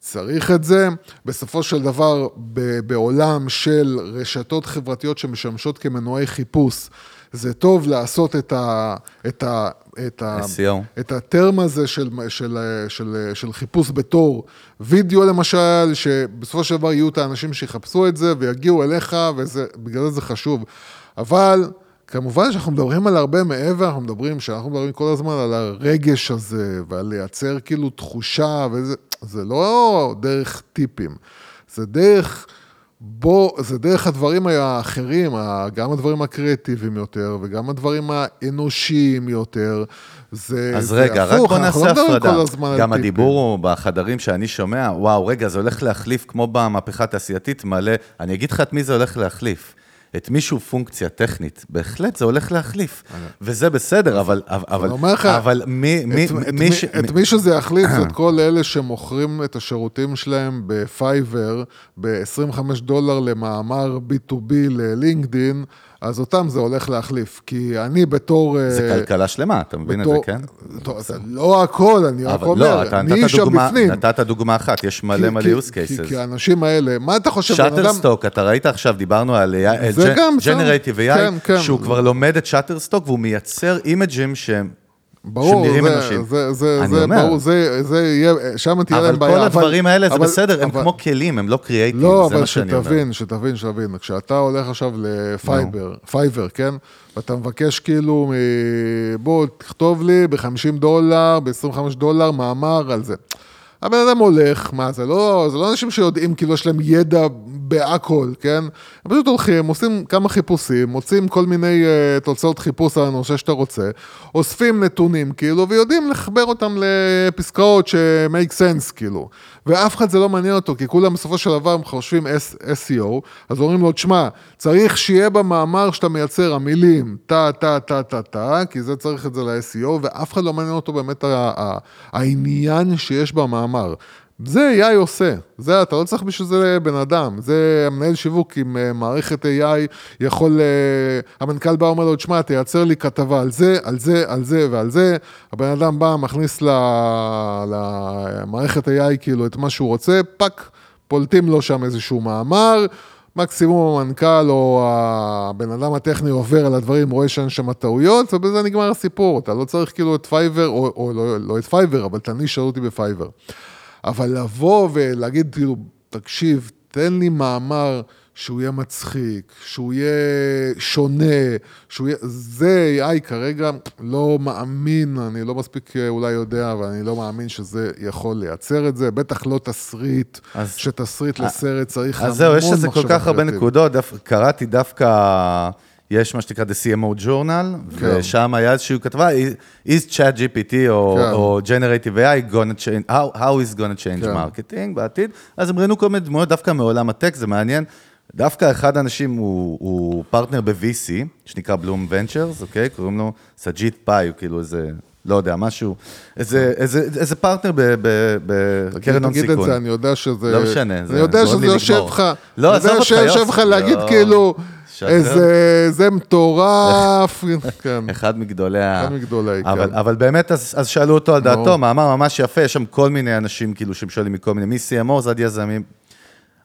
צריך את זה. בסופו של דבר, ב- בעולם של רשתות חברתיות שמשמשות כמנועי חיפוש, זה טוב לעשות את ה... את ה, את ה SEO. את הטרם הזה של, של, של, של חיפוש בתור וידאו למשל, שבסופו של דבר יהיו את האנשים שיחפשו את זה ויגיעו אליך, ובגלל זה זה חשוב. אבל כמובן שאנחנו מדברים על הרבה מעבר, אנחנו מדברים, שאנחנו מדברים כל הזמן על הרגש הזה, ועל לייצר כאילו תחושה, וזה זה לא דרך טיפים, זה דרך... בוא, זה דרך הדברים האחרים, גם הדברים הקריאטיביים יותר, וגם הדברים האנושיים יותר. זה, אז זה רגע, רק הפוך, בוא נעשה לא הפרדה. גם. הדיבור הוא בחדרים שאני שומע, וואו, רגע, זה הולך להחליף, כמו במהפכה התעשייתית, מלא, אני אגיד לך את מי זה הולך להחליף. את מישהו פונקציה טכנית, בהחלט זה הולך להחליף, וזה בסדר, אבל, אבל, אני אומר לך, אבל מי, מי, את, את, מי, ש- את מי שזה יחליף זה את כל אלה שמוכרים את השירותים שלהם בפייבר ב-25 דולר למאמר B2B ללינקדין, אז אותם זה הולך להחליף. כי אני בתור... זה אה, כלכלה שלמה, אתה מבין את זה, בתור- כן? טוב, זה לא הכל, אני רק אבל אומר, לא, אתה נתת נישה דוגמה, בפנים. נתת דוגמה אחת, יש מלא כי- מלא כי- use כי- cases. כי האנשים האלה, מה אתה חושב, בן אדם... שאטרסטוק, אתה ראית עכשיו, דיברנו על זה בסדר. generative כן, AI, כן. שהוא כבר לומד את שאטרסטוק והוא מייצר image-ים שהם ברור, שנראים זה. זה, זה, אני זה, אומר. ברור, זה, זה יהיה, שם תהיה אבל להם בעיה. כל הדברים האלה זה אבל- בסדר, הם אבל- כמו כלים, הם לא קריאייטיב, לא, זה אבל מה שאני אומר. שתבין, שתבין, שתבין. כשאתה הולך עכשיו לפייבר, פייבר, כן? ואתה מבקש כאילו, בוא, תכתוב לי ב-50 דולר, ב-25 דולר, מאמר על זה. הבן אדם הולך, מה, זה לא, זה לא אנשים שיודעים, כאילו, יש להם ידע בהכל, כן? הם פשוט הולכים, עושים כמה חיפושים, מוצאים כל מיני אה, תוצאות חיפוש על הנושא שאתה רוצה, אוספים נתונים, כאילו, ויודעים לחבר אותם לפסקאות ש-make sense, כאילו. ואף אחד זה לא מעניין אותו, כי כולם בסופו של דבר חושבים SEO, אז אומרים לו, תשמע, צריך שיהיה במאמר שאתה מייצר המילים טה, טה, טה, טה, טה, כי זה צריך את זה ל-SEO, ואף אחד לא מעניין אותו באמת העניין שיש במאמר. זה AI עושה, זה, אתה לא צריך בשביל זה בן אדם, זה המנהל שיווק עם אה, מערכת AI יכול, אה, המנכ"ל בא אומר לו, תשמע, תייצר לי כתבה על זה, על זה, על זה ועל זה, הבן אדם בא, מכניס למערכת AI כאילו את מה שהוא רוצה, פאק, פולטים לו שם איזשהו מאמר, מקסימום המנכ"ל או הבן אדם הטכני עובר על הדברים, רואה שאין שם טעויות, ובזה נגמר הסיפור. אתה לא צריך כאילו את פייבר, או, או לא, לא את פייבר, אבל את הנישה אותי בפייבר. אבל לבוא ולהגיד, כאילו, תקשיב, תן לי מאמר שהוא יהיה מצחיק, שהוא יהיה שונה, שהוא יהיה... זה AI כרגע לא מאמין, אני לא מספיק אה, אולי יודע, אבל אני לא מאמין שזה יכול לייצר את זה, בטח לא תסריט, אז- שתסריט לסרט צריך המון אז זהו, יש לזה כל מחשבה כך הרבה. נקודות, דף- קראתי דווקא, יש מה שנקרא The CMO Journal, כן. ושם היה איזושהי כתבה, is chat GPT או, כן. או Generative AI gonna change, how, how is gonna change כן. marketing בעתיד, אז הם ראינו כל מיני דמויות דווקא מעולם הטק, זה מעניין. דווקא אחד האנשים הוא, הוא פרטנר ב-VC, שנקרא בלום ונצ'רס, אוקיי? קוראים לו סאג'ית פאי, הוא כאילו איזה, לא יודע, משהו, איזה, איזה, איזה פרטנר בקרן הון תגיד את סיכון. זה, אני יודע שזה... לא משנה, אני יודע שזה יושב. לך... לא, אני עזוב יודע אותך, שיושב יוסי. לך להגיד לא. כאילו. איזה... זה מטורף. כן. אחד מגדולי ה... אחד מגדולי, כן. אבל, אבל באמת, אז, אז שאלו אותו על דעתו. מאמר ממש יפה, יש שם כל מיני אנשים כאילו שהם שואלים מכל מיני, מ-CMOs עד יזמים.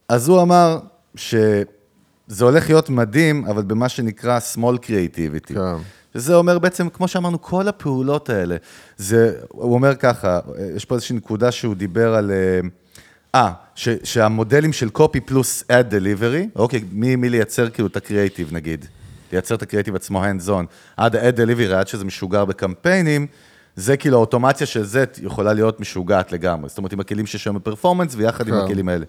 אז הוא אמר שזה הולך להיות מדהים, אבל במה שנקרא small creativity. כן. שזה אומר בעצם, כמו שאמרנו, כל הפעולות האלה. זה, הוא אומר ככה, יש פה איזושהי נקודה שהוא דיבר על... אה, אה, שהמודלים של copy פלוס ad delivery, אוקיי, מי, מי לייצר כאילו את הקריאייטיב נגיד, לייצר את הקריאייטיב עצמו hands on, עד ה-ad delivery, עד שזה משוגר בקמפיינים, זה כאילו האוטומציה של זה יכולה להיות משוגעת לגמרי. זאת אומרת, עם הכלים שיש היום בפרפורמנס ויחד עם כן. הכלים האלה.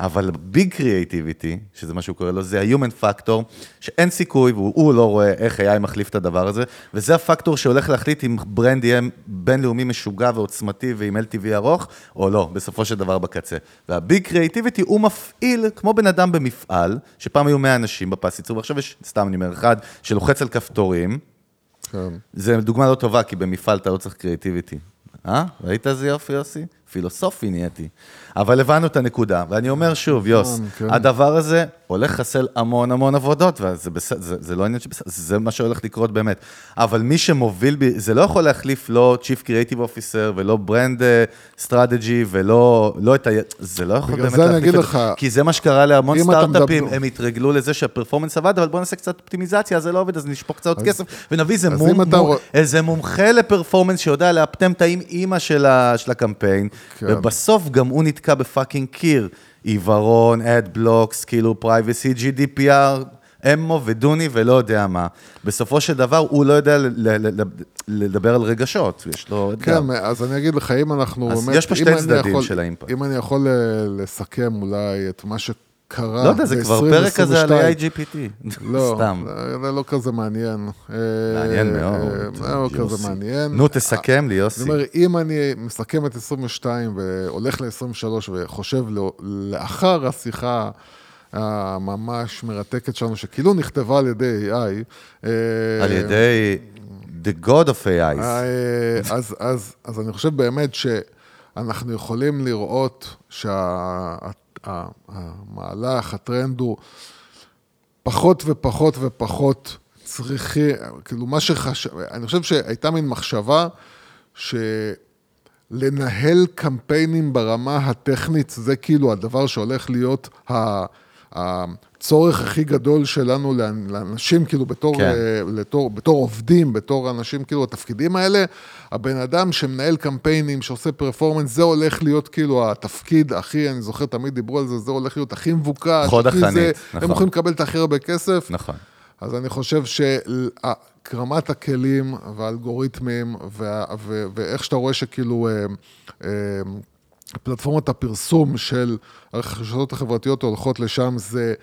אבל big creativity, שזה מה שהוא קורא לו, זה ה-human factor, שאין סיכוי, והוא לא רואה איך AI מחליף את הדבר הזה, וזה הפקטור שהולך להחליט אם brand יהיה בינלאומי משוגע ועוצמתי ועם LTV ארוך, או לא, בסופו של דבר בקצה. וה-big creativity הוא מפעיל, כמו בן אדם במפעל, שפעם היו 100 אנשים בפס ייצור, ועכשיו יש, סתם אני אומר, אחד שלוחץ על כפתורים, כן. זה דוגמה לא טובה, כי במפעל אתה לא צריך creativity. אה? ראית איזה יופי, יוסי? פילוסופי נהייתי. אבל הבנו את הנקודה, ואני אומר שוב, יוס, כן. הדבר הזה הולך לחסל המון המון עבודות, וזה בסדר, זה, זה לא עניין שבסדר, זה מה שהולך לקרות באמת. אבל מי שמוביל, זה לא יכול להחליף לא Chief Creative Officer ולא Brand uh, Strategy ולא לא את ה... זה לא יכול באמת להחליף את זה. כי זה מה שקרה להמון סטארט-אפים, הם התרגלו לזה שהפרפורמנס עבד, אבל בואו נעשה קצת אופטימיזציה, זה לא עובד, אז נשפוך קצת עוד כסף, ונביא איזה מומחה ל performance שיודע לאפטם את האימא של הקמפיין, כן. ובסוף גם הוא נתקע ב fucking קיר. עיוורון, ad blocks, כאילו privacy, GDPR, אמו ודוני ולא יודע מה. בסופו של דבר הוא לא יודע לדבר על רגשות, יש לו אתגר. כן, אז אני אגיד לך, אם אנחנו אז באמת... יש פה שתי צדדים יכול- של ה impact. אם אני יכול אה, לסכם אולי את מה שקרה לא יודע, זה כבר פרק כזה על AI GPT. לא, סתם. זה- לא כזה מעניין. אה, מעניין מאוד. אה, זה לא יוסי. כזה מעניין. נו, תסכם לי, יוסי. אומר, אם אני מסכם את 22 והולך ל-23 וחושב לא- לאחר השיחה הממש מרתקת שלנו, שכאילו נכתבה על ידי AI, אה, על ידי The God of AI. אה, אז, אז, אז אני חושב באמת שאנחנו יכולים לראות שהמהלך, הטרנד הוא פחות ופחות ופחות צריכי, כאילו מה שחשב, אני חושב שהייתה מין מחשבה שלנהל קמפיינים ברמה הטכנית זה כאילו הדבר שהולך להיות ה... הצורך הכי גדול שלנו לאנ- לאנשים, כאילו, בתור, כן. אה, לתור, בתור עובדים, בתור אנשים, כאילו, התפקידים האלה, הבן אדם שמנהל קמפיינים, שעושה פרפורמנס, זה הולך להיות כאילו התפקיד הכי, אני זוכר, תמיד דיברו על זה, זה הולך להיות הכי מבוקש. חוד החנית, זה, נכון. הם יכולים לקבל את הכי הרבה כסף. נכון. אז אני חושב שרמת הכלים והאלגוריתמים וה, ו, ואיך שאתה רואה שכאילו אה, אה, פלטפורמות הפרסום של הרשתות החברתיות הולכות לשם, זה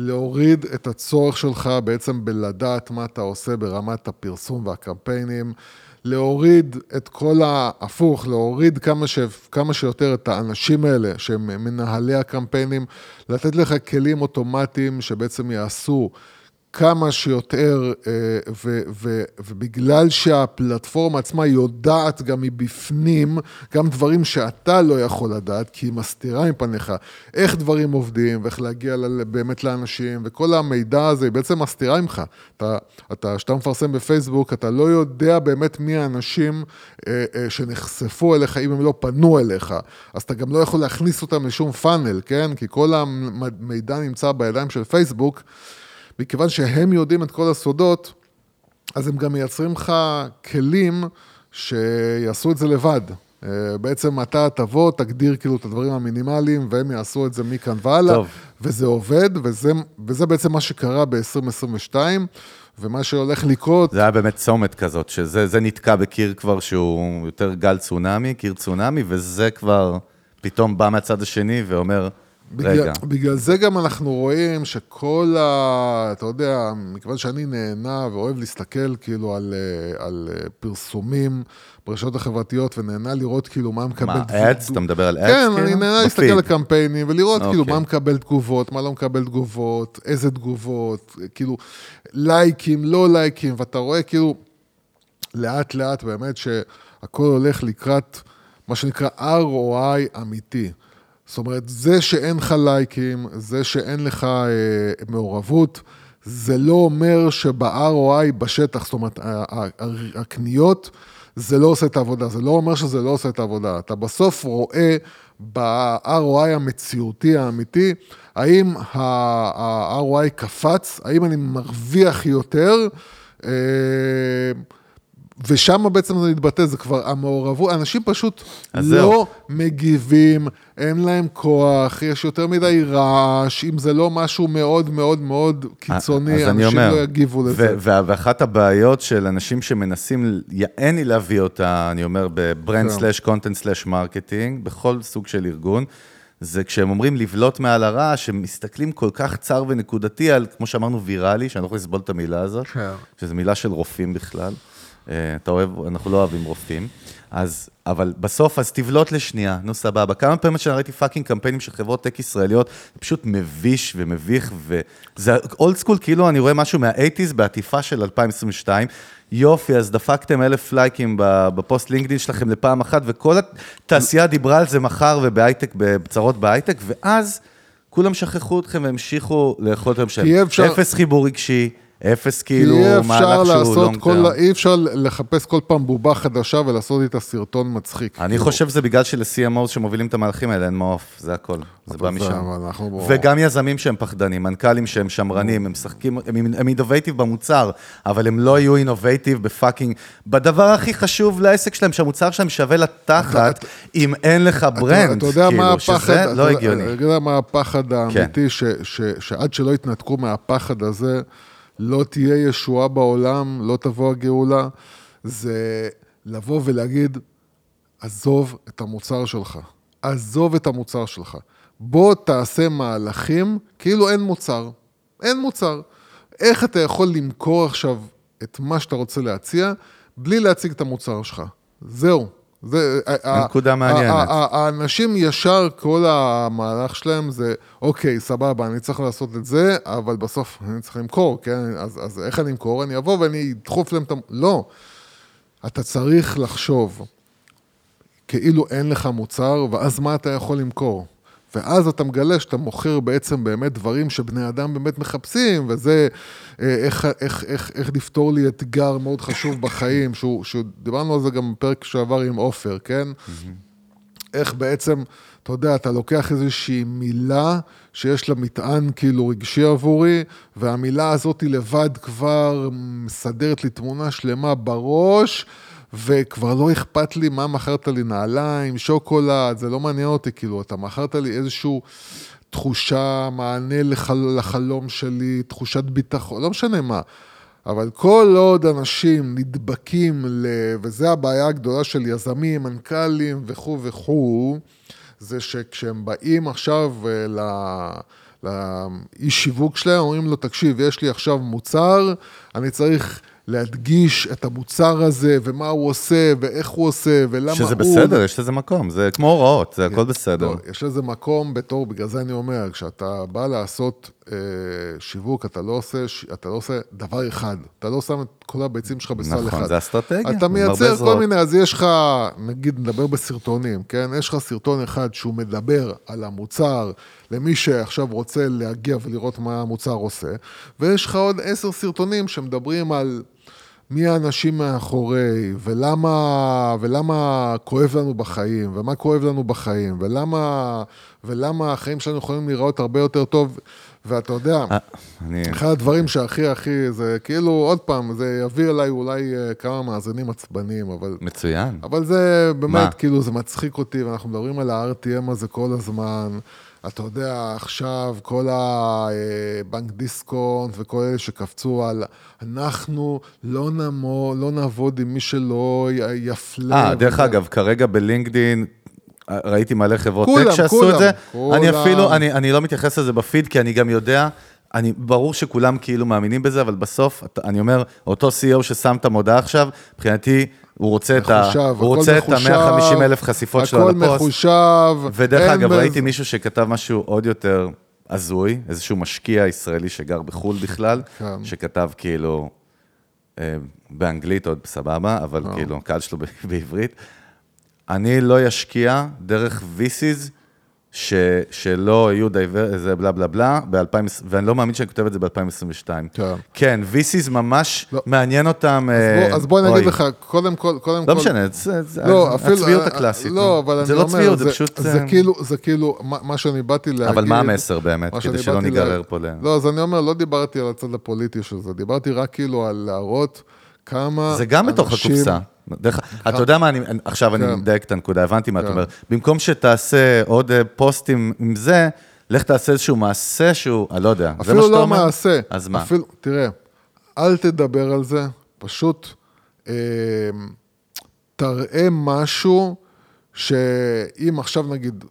להוריד את הצורך שלך בעצם בלדעת מה אתה עושה ברמת הפרסום והקמפיינים, להוריד את כל ההפוך, להוריד כמה, ש, כמה שיותר את האנשים האלה שהם מנהלי הקמפיינים, לתת לך כלים אוטומטיים שבעצם יעשו כמה שיותר, אה, ו, ו, ובגלל שהפלטפורמה עצמה יודעת גם מבפנים, גם דברים שאתה לא יכול לדעת, כי היא מסתירה מפניך איך דברים עובדים, ואיך להגיע באמת לאנשים, וכל המידע הזה היא בעצם מסתירה ממך. אתה, כשאתה מפרסם בפייסבוק, אתה לא יודע באמת מי האנשים אה, אה, שנחשפו אליך, אם הם לא פנו אליך. אז אתה גם לא יכול להכניס אותם לשום פאנל, כן? כי כל המידע נמצא בידיים של פייסבוק. מכיוון שהם יודעים את כל הסודות, אז הם גם מייצרים לך כלים שיעשו את זה לבד. אה, בעצם אתה תבוא, תגדיר כאילו את הדברים המינימליים, והם יעשו את זה מכאן והלאה, טוב. וזה עובד, וזה, וזה בעצם מה שקרה ב-2022, ומה שהולך לקרות, זה היה באמת צומת כזאת, שזה זה נתקע בקיר כבר שהוא יותר גל צונאמי, קיר צונאמי, וזה כבר פתאום בא מהצד השני ואומר, בגלל, רגע, בגלל זה גם אנחנו רואים שכל ה... אתה יודע, מכיוון שאני נהנה ואוהב להסתכל כאילו על, אה, על אה, פרסומים ברשתות החברתיות, ונהנה לראות כאילו מה מקבל... מה, ads? אתה מדבר על ads? כן, כאילו? אני נהנה להסתכל. על קמפיינים ולראות כאילו אוקיי. מה מקבל תגובות, מה לא מקבל תגובות, איזה תגובות, כאילו לייקים, לא לייקים, ואתה רואה כאילו לאט לאט באמת שהכל הולך לקראת מה שנקרא ROI אמיתי. זאת אומרת, זה שאין לך לייקים, זה שאין לך אה, מעורבות, זה לא אומר שב-ROI בשטח, זאת אומרת, הקניות, זה לא עושה את העבודה, זה לא אומר שזה לא עושה את העבודה. אתה בסוף רואה ב-ROI המציאותי האמיתי, האם ה-ROI קפץ, האם אני מרוויח יותר, אה, ושם בעצם זה מתבטא, זה כבר המעורבות, אנשים פשוט לא זהו. מגיבים, אין להם כוח, יש יותר מדי רעש, אם זה לא משהו מאוד מאוד מאוד קיצוני, אנשים אומר, לא יגיבו לזה. ואחת הבעיות של אנשים שמנסים, אין לי להביא אותה, אני אומר, ב brand. slash content slash marketing, בכל סוג של ארגון, זה כשהם אומרים לבלוט מעל הרעש, הם מסתכלים כל כך צר ונקודתי על, כמו שאמרנו, ויראלי, שאני לא יכול לסבול את המילה הזאת, כן. שזו מילה של רופאים בכלל. אה, אתה אוהב, אנחנו לא אוהבים רופאים. אז, אבל בסוף, אז תבלוט לשנייה, נו סבבה. כמה פעמים שאני ראיתי fucking קמפיינים של חברות טק ישראליות, זה פשוט מביש ומביך, וזה old school, כאילו אני רואה משהו מה-80's בעטיפה של 2022. יופי, אז דפקתם אלף לייקים בפוסט לינקדאין שלכם לפעם אחת, וכל התעשייה דיברה על זה מחר ובהייטק, בצרות בהייטק, ואז כולם שכחו אתכם והמשיכו לאכול את. יהיה אפשר- אפס חיבור רגשי, אפס כאילו אי אפשר מהלך שהוא לעשות long כל, term. אי אפשר לחפש כל פעם בובה חדשה ולעשות איתה סרטון מצחיק. אני כאילו, חושב שזה בגלל של-CMO שמובילים את המהלכים האלה, אין מעוף, זה הכל, זה בא משם. אנחנו וגם יזמים שהם פחדנים, מנכ"לים שהם שמרנים, הם משחקים, הם- הם innovative במוצר, אבל הם לא יהיו innovative ב fucking, בדבר הכי חשוב לעסק שלהם, שהמוצר שלהם שווה לתחת, אם אין לך brand, כאילו, שזה לא הגיוני. כן. אתה יודע מה הפחד האמיתי, ש- ש- שעד שלא יתנתקו מהפחד הזה, לא תהיה ישועה בעולם, לא תבוא הגאולה, זה לבוא ולהגיד, עזוב את המוצר שלך, עזוב את המוצר שלך. בוא תעשה מהלכים כאילו אין מוצר. אין מוצר. איך אתה יכול למכור עכשיו את מה שאתה רוצה להציע, בלי להציג את המוצר שלך? זהו. זה, ה- נקודה ה- מעניינת. האנשים ישר, כל המהלך שלהם זה, אוקיי, סבבה, אני צריך לעשות את זה, אבל בסוף אני צריך למכור, כן? אז, אז איך אני אמכור? אני אבוא ואני אדחוף להם את ה... לא. אתה צריך לחשוב כאילו אין לך מוצר, ואז מה אתה יכול למכור? ואז אתה מגלה שאתה מוכר בעצם באמת דברים שבני אדם באמת מחפשים, וזה אה, איך, איך, איך, איך לפתור לי אתגר מאוד חשוב בחיים, שהוא, שהוא, דיברנו על זה גם בפרק שעבר עם עופר, כן? איך בעצם, אתה יודע, אתה לוקח איזושהי מילה שיש לה מטען כאילו רגשי עבורי, והמילה הזאת לבד כבר מסדרת לי תמונה שלמה בראש, וכבר לא אכפת לי מה מכרת לי, נעליים, שוקולד, זה לא מעניין אותי, כאילו, אתה מכרת לי איזשהו תחושה, מענה לחל, לחלום שלי, תחושת ביטחון, לא משנה מה. אבל כל עוד אנשים נדבקים ל... וזו הבעיה הגדולה של יזמים, מנכ"לים וכו' וכו', זה שכשהם באים עכשיו אה, ל... לאיש שיווק שלהם, אומרים לו, תקשיב, יש לי עכשיו מוצר, אני צריך להדגיש את המוצר הזה, ומה הוא עושה, ואיך הוא עושה, ולמה שזה הוא... בסדר, יש לזה מקום, זה כמו הוראות, זה הכל בסדר. לא, יש לזה מקום בתור, בגלל זה אני אומר, כשאתה בא לעשות אה, שיווק, אתה לא, עושה, אתה לא עושה דבר אחד. אתה לא שם את כל הביצים שלך בסל אחד. נכון, זה אסטרטגיה. אתה מייצר כל. מיני, אז יש לך, נגיד, נדבר בסרטונים, כן? יש לך סרטון אחד שהוא מדבר על המוצר, למי שעכשיו רוצה להגיע ולראות מה המוצר עושה, ויש לך עוד עשר סרטונים שמדברים על... מי האנשים מאחורי, ולמה, ולמה כואב לנו בחיים, ומה כואב לנו בחיים, ולמה, ולמה החיים שלנו יכולים להיראות הרבה יותר טוב, ואתה יודע, אה, אני... אחד הדברים שהכי הכי, זה כאילו, עוד פעם, זה יביא אליי אולי אה, כמה מאזינים עצבניים, אבל... מצוין. אבל זה באמת, מה? כאילו, זה מצחיק אותי, ואנחנו מדברים על ה-RTM הזה כל הזמן. אתה יודע, עכשיו כל הבנק דיסקונט וכל אלה שקפצו על אנחנו לא, נמו, לא נעבוד עם מי שלא יפלה. אה, דרך וזה." אגב, כרגע בלינקדין, ראיתי מלא חברות כולם, טק שעשו כולם, את זה. כולם. אני אפילו, אני, אני לא מתייחס לזה בפיד, כי אני גם יודע, אני, ברור שכולם כאילו מאמינים בזה, אבל בסוף, אני אומר, אותו CEO ששם את המודעה עכשיו, מבחינתי, הוא רוצה את ה... הוא רוצה את מחושב, ה-150 אלף חשיפות שלו על הכל. מחושב. ודרך אגב, בזה- ראיתי מישהו שכתב משהו עוד יותר הזוי, איזשהו משקיע ישראלי שגר בחו"ל בכלל, כן. שכתב כאילו, אה, באנגלית עוד סבבה, אבל כאילו, הקהל שלו בעברית. אני לא אשקיע דרך VCs ש, שלא יהיו דייבר, זה בלה בלה בלה, ב-2000, ואני לא מאמין שאני כותב את זה ב-2022. כן. כן, VCs ממש לא. מעניין אותם. אז אה, בוא, אז בוא אני. אגיד לך, קודם כל, קודם כל... לא משנה, זה, זה, לא, אפילו... הצביעות הקלאסית. לא, נו. אבל זה אני לא אומר, צביעות, זה פשוט... זה אה, כאילו, זה כאילו, מה, מה שאני באתי להגיד... אבל מה המסר באמת, מה כדי שלא ניגרר לה- פה ל... לא, אז אני אומר, לא דיברתי על הצד הפוליטי של זה, דיברתי רק כאילו על להראות כמה זה גם בתוך אנשים- הקופסה. דרך, אתה יודע מה, אני, עכשיו אני כן. מדייק את הנקודה, הבנתי מה אתה כן. אומר. במקום שתעשה עוד אה, פוסטים עם זה, לך תעשה איזשהו מעשה שהוא, אני לא יודע, זה מה אפילו שאתה לא אומר? מעשה. אז מה? אפילו, תראה, אל תדבר על זה, פשוט אה, תראה משהו שאם עכשיו נגיד,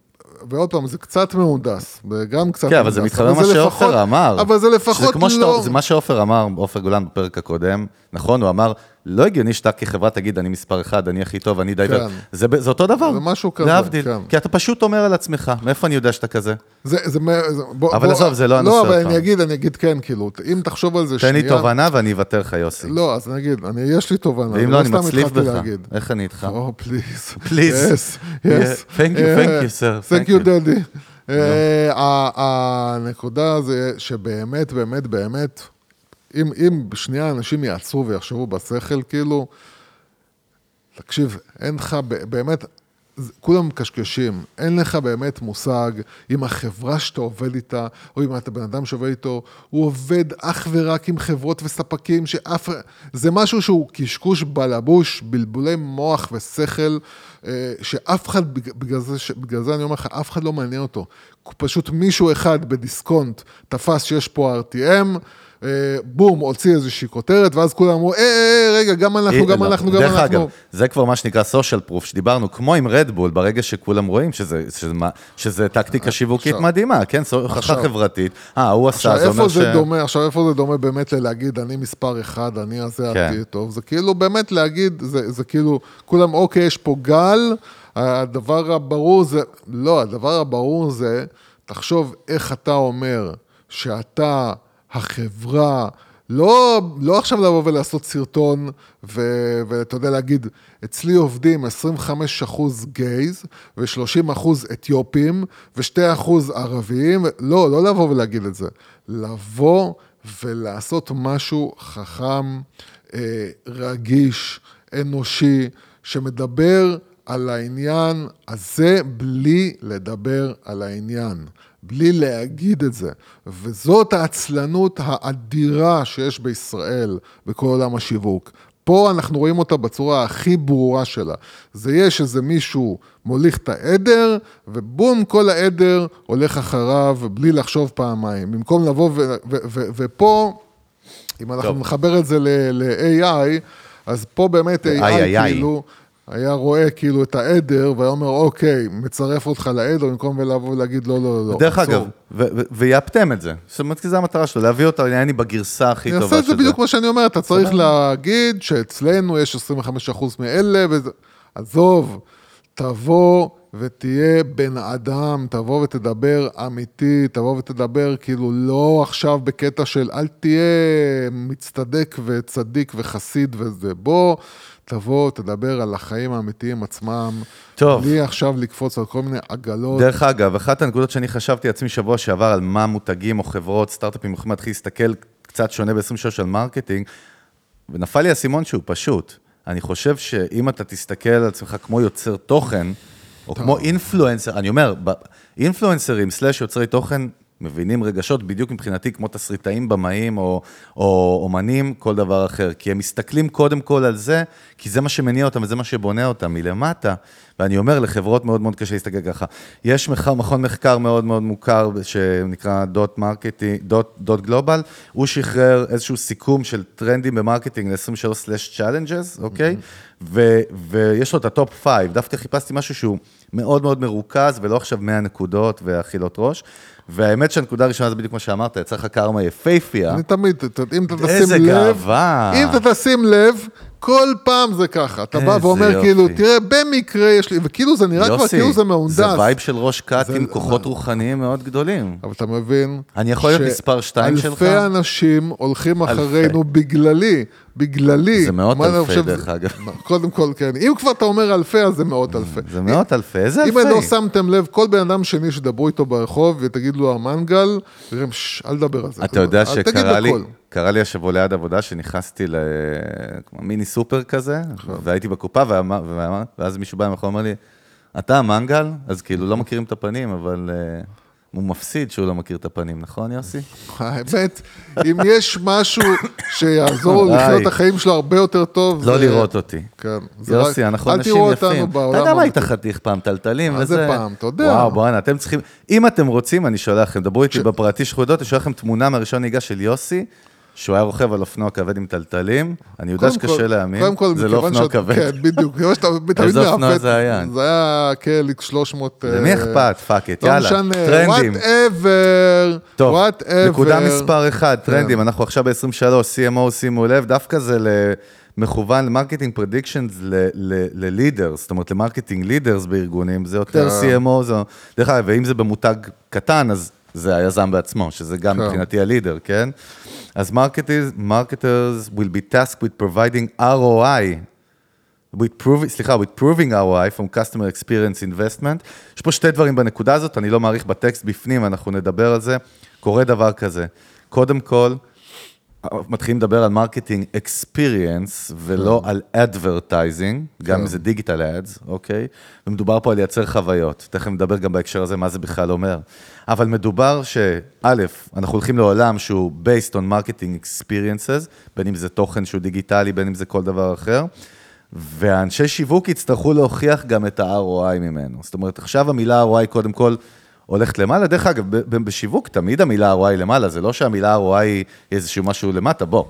ועוד פעם, זה קצת מהונדס, וגם קצת כן, אבל זה מתחבר למה שעופר אמר. אבל זה לפחות שזה כמו שאתה- לא... זה מה שעופר אמר, עופר גולן בפרק הקודם, נכון? הוא אמר, לא הגיוני שאתה כחברה תגיד, אני מספר אחד, אני הכי טוב, אני דייבר. כן. זה זה אותו דבר. זה משהו כזה, להבדיל. כן. כי אתה פשוט אומר על עצמך, מאיפה אני יודע שאתה כזה? זה, זה, זה, בוא, אבל עזוב, זה לא הנושא לא, אבל. אני אגיד, אני אגיד כן, כאילו, אם תחשוב על זה תן שנייה... לי תובנה ואני אוותר לך, יוסי. לא, אז נגיד, אני, יש לי תובנה, ואם לא, אני מצליף בך. להגיד. איך אני איתך? או, פליז. Thank you, sir. Thank Thank you, you. daddy. אה, ה- הנקודה זה שבאמת, באמת, באמת, אם, אם שנייה אנשים יעצרו ויחשבו בשכל, כאילו, תקשיב, אין לך באמת, כולם מקשקשים, אין לך באמת מושג אם החברה שאתה עובד איתה, או אם אתה בן אדם שעובד איתו, הוא עובד אך ורק עם חברות וספקים שאף... זה משהו שהוא קשקוש בלבוש, בלבולי מוח ושכל, אה, שאף אחד, בג- בגלל זה, בגלל זה אני אומר לך, אף אחד לא מעניין אותו. פשוט מישהו אחד בדיסקונט תפס שיש פה RTM, בום, הוציא איזושהי כותרת, ואז כולם אמרו, אה, אה, אה, רגע, גם אנחנו, גם לא, אנחנו, גם דרך אנחנו. אגב, זה כבר מה שנקרא social proof, שדיברנו, כמו עם רדבול, ברגע שכולם רואים שזה, טקטיקה שיווקית מדהימה, כן, הוכחה חברתית. אה, הוא עשה, זה אומר ש... עכשיו, איפה זה דומה באמת ללהגיד, אני מספר אחד, אני הזה כן. הכי טוב? זה כאילו באמת להגיד, זה כאילו, כולם, אוקיי, יש פה גל, הדבר הברור זה, לא, הדבר הברור זה, תחשוב איך אתה אומר שאתה, החברה, לא, לא עכשיו לבוא ולעשות סרטון, ו- ואתה יודע להגיד, אצלי עובדים 25% גייז, ו-30% אתיופים, ו-2% ערבים, לא, לא לבוא ולהגיד את זה. לבוא ולעשות משהו חכם, אה, רגיש, אנושי, שמדבר על העניין הזה בלי לדבר על העניין, בלי להגיד את זה. וזאת העצלנות האדירה שיש בישראל בכל עולם השיווק. פה אנחנו רואים אותה בצורה הכי ברורה שלה. זה יש איזה מישהו מוליך את העדר, ובום, כל העדר הולך אחריו בלי לחשוב פעמיים. במקום לבוא ו... ו... ו... ופה, אם אנחנו טוב. נחבר את זה ל-AI, אז פה באמת AI איי, איי. כאילו... היה רואה כאילו את העדר, והיה אומר, אוקיי, מצרף אותך לעדר, במקום לבוא ולהגיד, לא, לא, לא. דרך אסור." אגב, ויאפתם את זה. זאת אומרת, כי זו המטרה שלו, להביא אותו, יעני, בגרסה הכי אני טובה אעשה את של זה בדיוק מה שאני אומר, אתה צריך. להגיד שאצלנו יש 25% מאלה, וזה... עזוב, תבוא ותהיה בן אדם, תבוא ותדבר אמיתי, תבוא ותדבר כאילו לא עכשיו בקטע של אל תהיה מצטדק וצדיק וחסיד וזה, בוא, תבוא, תדבר על החיים האמיתיים עצמם. טוב. בלי עכשיו לקפוץ על כל מיני עגלות. דרך אגב, אחת הנקודות שאני חשבתי לעצמי שבוע שעבר על מה מותגים או חברות, סטארט-אפים יכולים להתחיל להסתכל קצת שונה ב-23 על marketing, ונפל לי האסימון שהוא פשוט. אני חושב שאם אתה תסתכל על עצמך כמו יוצר תוכן, או כמו influencer, אני אומר, אינפלואנסרים slash יוצרי תוכן מבינים רגשות בדיוק מבחינתי כמו תסריטאים, במאים או, או אומנים, כל דבר אחר. כי הם מסתכלים קודם כל על זה, כי זה מה שמניע אותם וזה מה שבונה אותם מלמטה. ואני אומר, לחברות מאוד מאוד קשה להסתכל ככה. יש מחר, מכון מחקר מאוד מאוד מוכר שנקרא dot marketing, dot, dot global, הוא שחרר איזשהו סיכום של טרנדים ב marketing ל-23/challenges, אוקיי? ו, ויש לו את ה top 5, דווקא חיפשתי משהו שהוא מאוד מאוד מרוכז, ולא עכשיו 100 נקודות ואכילות ראש. והאמת שהנקודה הראשונה זה בדיוק מה שאמרת, יצא לך קרמה יפייפייה. אני תמיד, אם אתה תשים איזה לב, גאווה. אם אתה תשים לב, כל פעם זה ככה. אתה בא ואומר יופי. כאילו, תראה, במקרה יש לי, וכאילו זה נראה כבר יוסי, כאילו זה מהונדס. זה vibe של ראש כת זה- עם כוחות רוחניים מאוד גדולים. אבל אתה מבין... אני יכול להיות מספר שתיים שלך? אלפי אנשים הולכים אלפי. אחרינו בגללי, בגללי. זה מאות אלפי, חושב, דרך זה- אגב. קודם כל, כן. אם כבר אתה אומר אלפי, אז זה מאות אלפי. זה מאות אלפי, איזה אלפי? אם לא שמתם לב, כל בן אדם שני שדברו איתו ברחוב ותגיד לו המנגל, יגידו, "שש, אל תדבר על זה. אתה יודע אל תגיד שקרה לי, בקול." קרה לי השבוע ליד עבודה, שנכנסתי למיני סופר כזה. והייתי בקופה, ואמר- ואמר- ואז מישהו בא מאחור ואומר לי, אתה המנגל? אז כאילו לא מכירים את הפנים, אבל אה, הוא מפסיד שהוא לא מכיר את הפנים, נכון יוסי? האמת, אם יש משהו שיעזור לו לחיות. את החיים שלו הרבה יותר טוב, לא לראות אותי. כן. יוסי, אנחנו אל אנשים תראו יפים. אותנו בעולם אתה גם היית האמיתי. חתיך פעם, טלטלים מה וזה... זה פעם? אתה יודע. וואו, בואנה, אתם צריכים... אם אתם רוצים, אני שולח לכם, דברו איתי בפרטי שחודות, אני שולח לכם תמונה מהראשון נהיגה של יוסי, שהוא היה רוכב על אופנוע כבד עם טלטלים. אני יודע כל- שקשה להאמין, קודם כל, זה לא אופנוע שאת- כבד. כן, בדיוק. מכיוון שאתה תמיד איזה אופנוע מעוות, זה היה? זה היה KLX 300... למי אכפת? פאק לא יאללה. משנה, טרנדים. וואטאבר, וואטאבר. נקודה מספר אחד, כן. טרנדים, אנחנו עכשיו ב-23, CMO, שימו לב, דווקא זה ל- מכוון ל marketing predictions ל leaders, זאת אומרת ל marketing leaders בארגונים, זה יותר כן. CMO, זה, דרך אגב, ואם זה במותג קטן, אז זה היזם בעצמו, שזה גם כן. מבחינתי ה leader, כן? אז marketers, marketers will be tasked with providing ROI with proving, סליחה, with proving ROI from customer experience investment. יש פה שתי דברים בנקודה הזאת, אני לא מעריך בטקסט בפנים, אנחנו נדבר על זה. קורה דבר כזה. קודם כל, מתחילים לדבר על marketing experience ולא על advertising, גם אם זה דיגיטל ads, אוקיי? ומדובר פה על לייצר חוויות. תכף נדבר גם בהקשר הזה מה זה בכלל אומר. אבל מדובר שא', אנחנו הולכים לעולם שהוא based on marketing experiences, בין אם זה תוכן שהוא דיגיטלי, בין אם זה כל דבר אחר. והאנשי שיווק יצטרכו להוכיח גם את ה-ROI ממנו. זאת אומרת, עכשיו המילה ROI קודם כל הולכת למעלה. דרך אגב, בשיווק תמיד המילה ROI למעלה, זה לא שהמילה ROI היא איזשהו משהו למטה, בוא.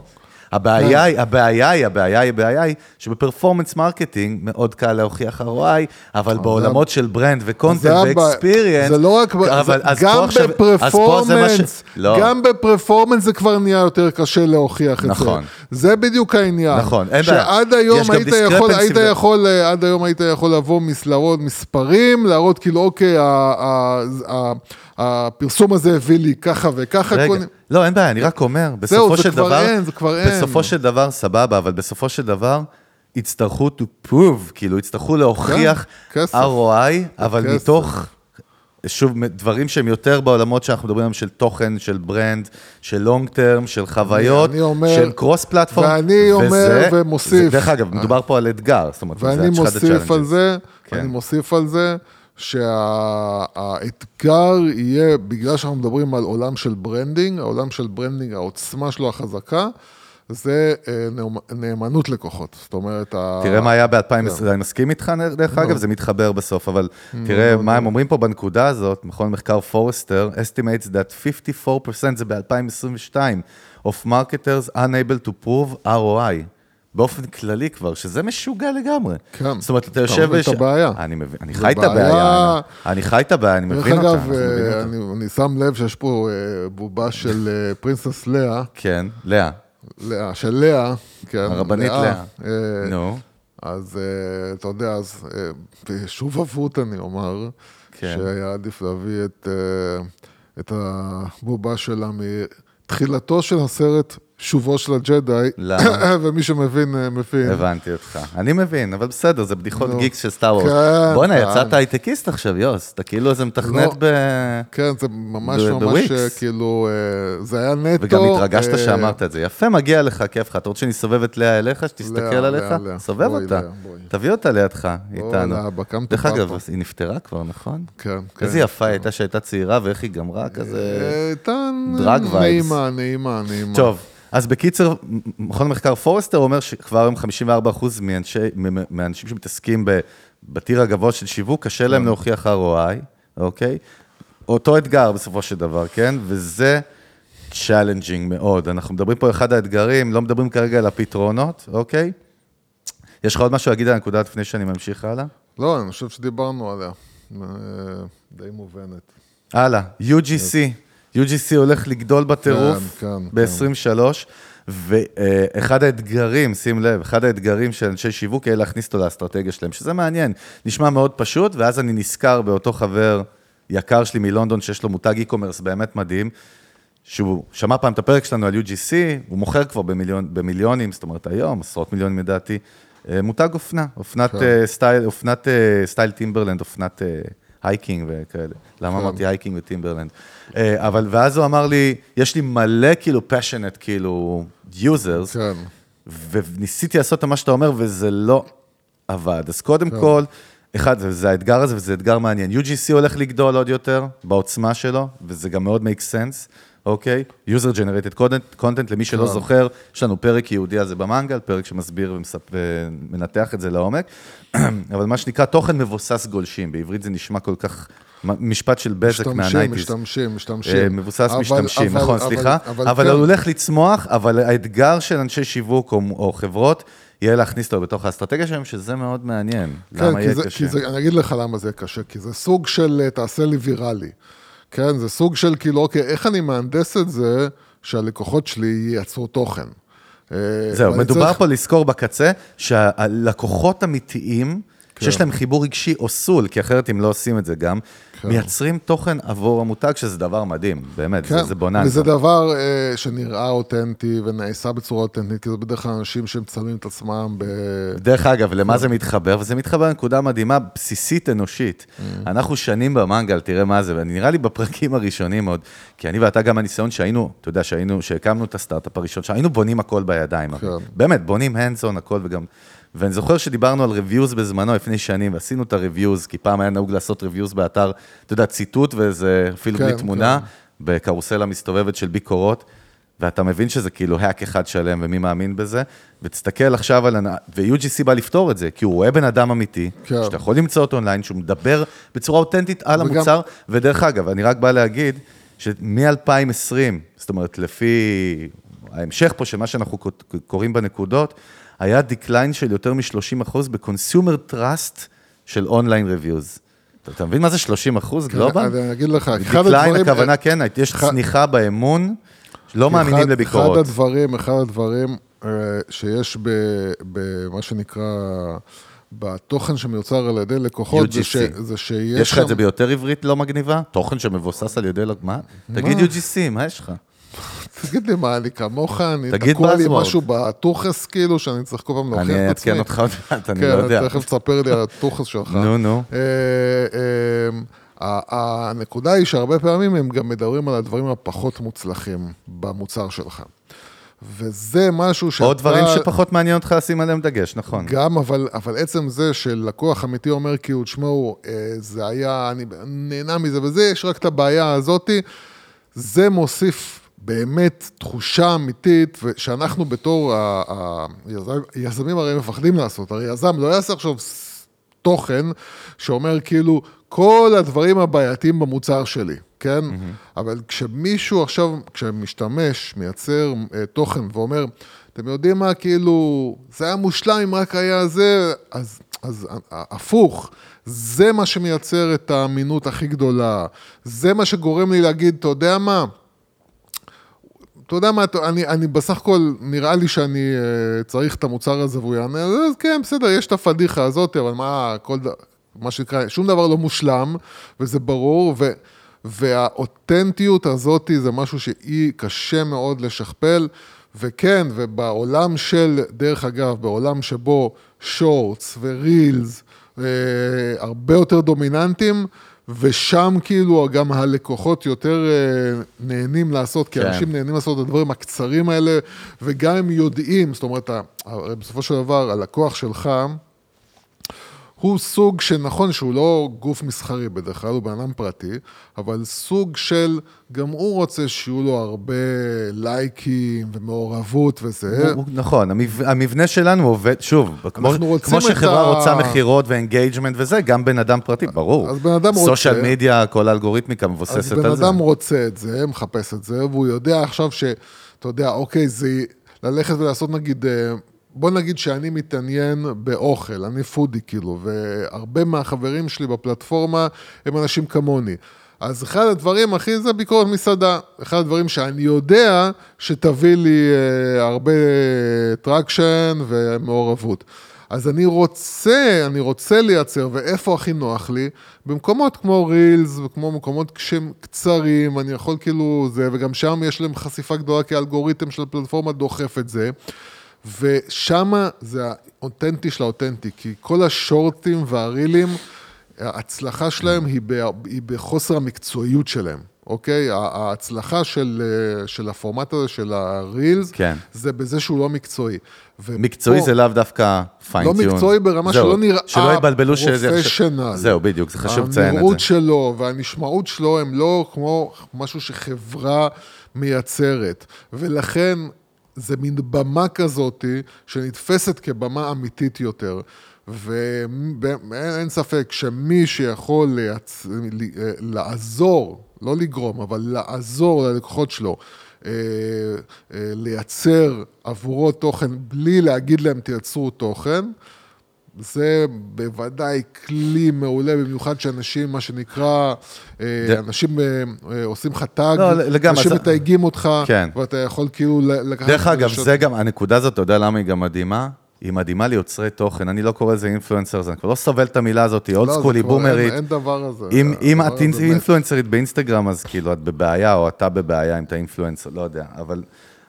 הבעיה היא, הבעיה היא, הבעיה היא, הבעיה היא, שב performance marketing מאוד קל להוכיח ROI, אבל בעולמות של brand ו content זה ו experience, זה לא רק, זה, גם זה ב performance, לא. גם ב performance זה כבר נהיה יותר קשה להוכיח את נכון. זה. זה בדיוק העניין. נכון, אין בעיה. שעד היום היית יכול, היית יכול, אה, עד היום היית יכול לבוא, מס- להראות מספרים, להראות כאילו, אוקיי, הפרסום הזה הביא לי ככה וככה. רגע, כל- לא, אין בעיה, אני רק אומר, בסופו זה של כבר דבר, אין, זה כבר אין. בסופו של דבר, סבבה, אבל בסופו של דבר, יצטרכו to prove, כאילו, יצטרכו להוכיח כן, כסף. ROI, אבל כסף. מתוך שוב, דברים שהם יותר בעולמות שאנחנו מדברים עליהם של תוכן, של ברנד, של לונג טרם, של חוויות, אומר- של קרוס פלטפורם. ואני אומר ומוסיף- זה, דרך אגב, מדובר פה על אתגר, זאת אומרת, ואני זה אחד מוסיף על. זה, כן. אני מוסיף על זה, שהאתגר יהיה, בגלל שאנחנו מדברים על עולם של branding, העולם של branding, העוצמה שלו החזקה, זה אה, נאמ- נאמנות לקוחות. זאת אומרת, ה- תראה מה היה ב-2020, כן. אני מסכים איתך, דרך אגב, זה מתחבר בסוף, אבל תראה מה הם אומרים פה בנקודה הזאת, מכון מחקר Forrester, estimates that 54% זה ב-2022, of marketers unable to prove ROI. באופן כללי כבר, שזה משוגע לגמרי. כן. זאת אומרת, אתה אתה יושב... מבין את הבעיה. אני מבין, אני חי את בעיה- הבעיה. אני חי את הבעיה, אני דרך מבין אותה. אגב, אנחנו מבינים אה. אני, שם לב שיש פה אה, בובה של אה, פרינסס לאה, כן, לאה, לאה, של לאה, כן, הרבנית לאה. אה, נו, אז אתה יודע, אז בשוב אבות אני אומר, כן. שהיה עדיף להביא את הבובה שלה מתחילתו של הסרט שובו של הג'די, למה? ומי שמבין, אה, מבין. הבנתי אותך. אני מבין, אבל בסדר, זה בדיחות נו. גיקס של סטאר וורס. כן, בואנה, כן. יצאת הייטקיסט עכשיו, יוס. אתה כאילו איזה מתכנת לא. ב... כן, זה ממש ב- ממש. אה, כאילו, אה, זה היה נטו. וגם התרגשת שאמרת את זה. יפה, מגיע לך, כיף לך. אתה רוצה שאני אסובב את לאה אליך, שתסתכל עליך? סובב אותה. תביא אותה לידך, איתנו. דרך אגב. היא נפטרה כבר, נכון? כן, כן. איזה יפה היא הייתה שהייתה צעירה, ואיך היא גמרה כזה... הייתה. נעימה, נעימה, נעימה. טוב, אז בקיצר, מכון המחקר פורסטר אומר שכבר היום 54% מאנשי, מ- מהאנשים שמתעסקים בטיר הגבוה של שיווק, קשה להם להוכיח ROI, אוקיי? אותו אתגר בסופו של דבר, כן? וזה challenging מאוד. אנחנו מדברים פה, אחד האתגרים, לא מדברים כרגע על הפתרונות, אוקיי? יש לך עוד משהו להגיד על הנקודה לפני שאני ממשיך הלאה? לא, אני חושב שדיברנו עליה. אה, די מובנת. הלאה, UGC. UGC הולך לגדול בטירוף כן, כן, ב-23, ואחד האתגרים, שים לב, אחד האתגרים של אנשי שיווק יהיה להכניס אותו לאסטרטגיה שלהם, שזה מעניין. נשמע מאוד פשוט, ואז אני נזכר באותו חבר יקר שלי מלונדון, שיש לו מותג e-commerce באמת מדהים, שהוא שמע פעם את הפרק שלנו על UGC, הוא מוכר כבר במיליון, במיליונים, זאת אומרת היום, עשרות מיליונים לדעתי, אה, מותג אופנה, אופנת כן. אה, style, אופנת אה, style טימברלנד, אופנת hiking וכאלה. למה כן. אמרתי hiking וטימברלנד? אה, אבל, ואז הוא אמר לי, יש לי מלא כאילו פשנט, כאילו, users, כן. וניסיתי לעשות את מה שאתה אומר, וזה לא עבד. אז קודם כל, אחד, זה, זה האתגר הזה, וזה אתגר מעניין. UGC הולך לגדול עוד יותר בעוצמה שלו, וזה גם מאוד make sense, אוקיי? user generated content, content, למי שלא כן. זוכר, יש לנו פרק ייעודי על זה במנגל, פרק שמסביר ומספ... ומנתח את זה לעומק, אבל מה שנקרא תוכן מבוסס גולשים, בעברית זה נשמע כל כך, משפט של בזק משתמשים, מהנייטיז. משתמשים, משתמשים. אה, מבוסס אבל- משתמשים, אבל- נכון, אבל- סליחה, אבל אבל כן. הוא הולך לצמוח, אבל האתגר של אנשי שיווק או, או חברות, יהיה להכניס אותו בתוך האסטרטגיה שלהם, שזה מאוד מעניין. למה כן, יהיה כי זה, קשה? זה, אני אגיד לך למה זה יהיה קשה, כי זה סוג של אה, תעשה לי ויראלי. כן, זה סוג של כאילו, אוקיי, איך אני מהנדס את זה שהלקוחות שלי ייצרו תוכן. אה, זהו, מדובר צריך- פה לזכור בקצה, שהלקוחות אמיתיים, שיש להם חיבור רגשי או סול, כי אחרת הם לא עושים את זה גם, כן. מייצרים תוכן עבור המותג, שזה דבר מדהים, באמת, זה, כן, זה בוננזה. וזה דבר אה, שנראה אותנטי ונעשה בצורה אותנטית, כי זה בדרך כלל אנשים שמצלמים את עצמם ב... דרך אגב, למה זה מתחבר? וזה מתחבר לנקודה מדהימה, בסיסית אנושית. אנחנו שנים במנגל, תראה מה זה, ונראה לי בפרקים הראשונים עוד, כי אני ואתה גם הניסיון שהיינו, אתה יודע, שהיינו, שהקמנו את הסטארט-אפ הראשון, שהיינו בונים הכל בידיים. כן. באמת, בונים hands on הכל וגם... ואני זוכר שדיברנו על reviews בזמנו, לפני שנים, ועשינו את ה-reviews, כי פעם היה נהוג לעשות reviews באתר, אתה יודע, ציטוט וזה אפילו כן, בלי תמונה, כן. בקרוסלה מסתובבת של ביקורות, ואתה מבין שזה כאילו האק אחד שלם, ומי מאמין בזה, ותסתכל עכשיו על... ו-UGC בא לפתור את זה, כי הוא רואה בן אדם אמיתי, כן. שאתה יכול למצוא אותו אונליין, שהוא מדבר בצורה אותנטית על וגם- המוצר, ודרך אגב, אני רק בא להגיד, שמ-2020, זאת אומרת, לפי ההמשך פה של מה שאנחנו קוראים בנקודות, היה decline של יותר מ-30% ב-consumer trust של online reviews. אתה- מבין מה זה 30 אחוז global? אני אגיד לך, אחד הדברים... הכוונה, כן, יש צניחה באמון, לא מאמינים לביקורות. אחד הדברים, אחד הדברים אה, שיש במה שנקרא, בתוכן שמיוצר על ידי לקוחות, זה. ש, זה שיש יש לך את זה ביותר עברית לא מגניבה? תוכן שמבוסס על ידי... מה? תגיד UGC, מה יש לך? תגיד לי מה, אני כמוך, אני תקוע לי. משהו בטוחס, כאילו, שאני צריך כל פעם להוכיח אני את עצמי. אעדכן אותך עוד מעט, אני לא יודע. כן, תכף תספר לי על הטוחס שלך. נו, נו. אה, אה, ה- הנקודה היא שהרבה פעמים הם גם מדברים על הדברים הפחות מוצלחים במוצר שלך. וזה משהו שאתה... או דברים שפחות מעניין אותך לשים עליהם דגש, נכון. גם, אבל, אבל עצם זה שלקוח אמיתי אומר כאילו, תשמעו, אה, זה היה, אני נהנה מזה וזה, יש רק את הבעיה הזאתי, זה מוסיף באמת תחושה אמיתית, שאנחנו בתור היזמים הרי מפחדים לעשות, הרי יזם לא יעשה עכשיו תוכן שאומר כאילו, כל הדברים הבעייתיים במוצר שלי, כן? Mm-hmm. אבל כשמישהו עכשיו, כשמשתמש, מייצר אה, תוכן ואומר, אתם יודעים מה, כאילו, זה היה מושלם אם רק היה זה, אז, אז ה- הפוך, זה מה שמייצר את האמינות הכי גדולה, זה מה שגורם לי להגיד, אתה יודע מה? אתה יודע מה, אני, אני בסך הכל, נראה לי שאני uh, צריך את המוצר הזה והוא יענה, אז כן, בסדר, יש את הפדיחה הזאת, אבל מה, כל ד... מה שנקרא, שום דבר לא מושלם, וזה ברור, ו, והאותנטיות הזאת זה משהו שהיא קשה מאוד לשכפל, וכן, ובעולם של, דרך אגב, בעולם שבו שורטס ורילס, אה, הרבה יותר דומיננטיים, ושם כאילו גם הלקוחות יותר אה, נהנים לעשות, כי כן. אנשים נהנים לעשות את הדברים הקצרים האלה, וגם הם יודעים, זאת אומרת, בסופו של דבר, הלקוח שלך, הוא סוג שנכון שהוא לא גוף מסחרי בדרך כלל, הוא בן אדם פרטי, אבל סוג של, גם הוא רוצה שיהיו לו הרבה לייקים ומעורבות וזה. הוא- הוא- נכון, המב- המבנה שלנו עובד, שוב, כמו, כמו שחברה ה- רוצה מכירות ו engagement וזה, גם בן אדם פרטי, ברור. אז בן אדם רוצה- social media, כל האלגוריתמיקה אז מבוססת בן על זה. אדם רוצה את זה, מחפש את זה, והוא יודע עכשיו ש... אתה יודע, אוקיי, זה ללכת ולעשות נגיד... בוא נגיד שאני מתעניין באוכל, אני foodie כאילו, והרבה מהחברים שלי בפלטפורמה הם אנשים כמוני. אז אחד הדברים, אחי, זה ביקורת מסעדה. אחד הדברים שאני יודע שתביא לי אה, הרבה traction ומעורבות. אז אני רוצה, אני רוצה לייצר, ואיפה הכי נוח לי? במקומות כמו רילס וכמו מקומות שהם קצרים, אני יכול כאילו זה, וגם שם יש להם חשיפה גדולה, כי האלגוריתם של הפלטפורמה דוחף את זה. ושם זה האותנטי של האותנטי, כי כל השורטים והרילים, ההצלחה שלהם היא, ב, היא בחוסר המקצועיות שלהם, אוקיי? ההצלחה של, אה, של הפורמט הזה, של הרילס, כן. זה בזה שהוא לא מקצועי. ופה- מקצועי זה לאו דווקא פיינטיון. לא מקצועי ברמה שלא נראה שלא יבלבלו. פרופשיונל. זהו, בדיוק, זה חשוב לציין את זה. הנראות שלו והנשמעות שלו הם לא כמו משהו שחברה מייצרת. ולכן זה מין במה כזאת שנתפסת כבמה אמיתית יותר. ואין ספק שמי שיכול לייצ... ל- לעזור, לא לגרום, אבל לעזור ללקוחות שלו, אה, אה, לייצר עבורו תוכן בלי להגיד להם תייצרו תוכן, זה בוודאי כלי מעולה, במיוחד שאנשים, מה שנקרא, אה, זה- אנשים אה, אה, עושים לך טאג, לא, אנשים מתייגים אותך, כן. ואתה יכול כאילו לקחת... דרך אגב, זה גם, הנקודה הזאת, אתה יודע למה היא גם מדהימה? היא מדהימה ליוצרי תוכן, אני לא קורא לזה אינפלואנסר, אני כבר לא סובל את המילה הזאת, היא אולד סקולי, בומרית. אין דבר הזה. אם, את. אינפלואנסרית באינסטגרם, אז כאילו את בבעיה, או אתה בבעיה אם אתה אינפלואנסר, לא יודע. אבל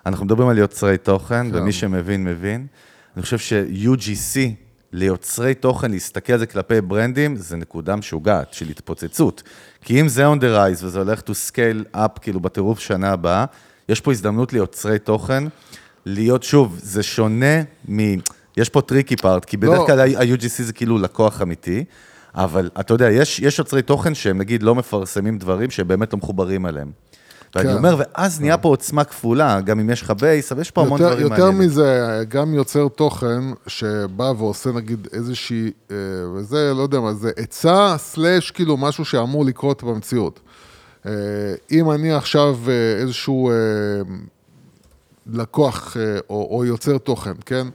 אנחנו מדברים על יוצרי תוכן, כן. ומי שמבין, מבין. אני חושב ש-UGC, ליוצרי תוכן, להסתכל על זה כלפי ברנדים, זה נקודה משוגעת של התפוצצות. כי אם זה on the rise, וזה הולך to scale up, כאילו בטירוף שנה הבאה, יש פה הזדמנות ליוצרי תוכן, להיות, שוב, זה שונה מ... יש פה tricky part, כי בדרך לא. כלל ה-UGC זה כאילו לקוח אמיתי, אבל אתה יודע, יש, יש יוצרי תוכן שהם נגיד לא מפרסמים דברים שהם באמת לא מחוברים אליהם. ואני כן. אומר, ואז נהיה פה עוצמה כפולה, גם אם יש לך base, אבל יש פה המון יותר, דברים יותר מעניינים. מזה, גם יוצר תוכן שבא ועושה נגיד איזושהי, אה, וזה, לא יודע מה, זה עצה slash כאילו משהו שאמור לקרות במציאות. אה, אם אני עכשיו אה, איזשהו לקוח או, או יוצר תוכן, כן?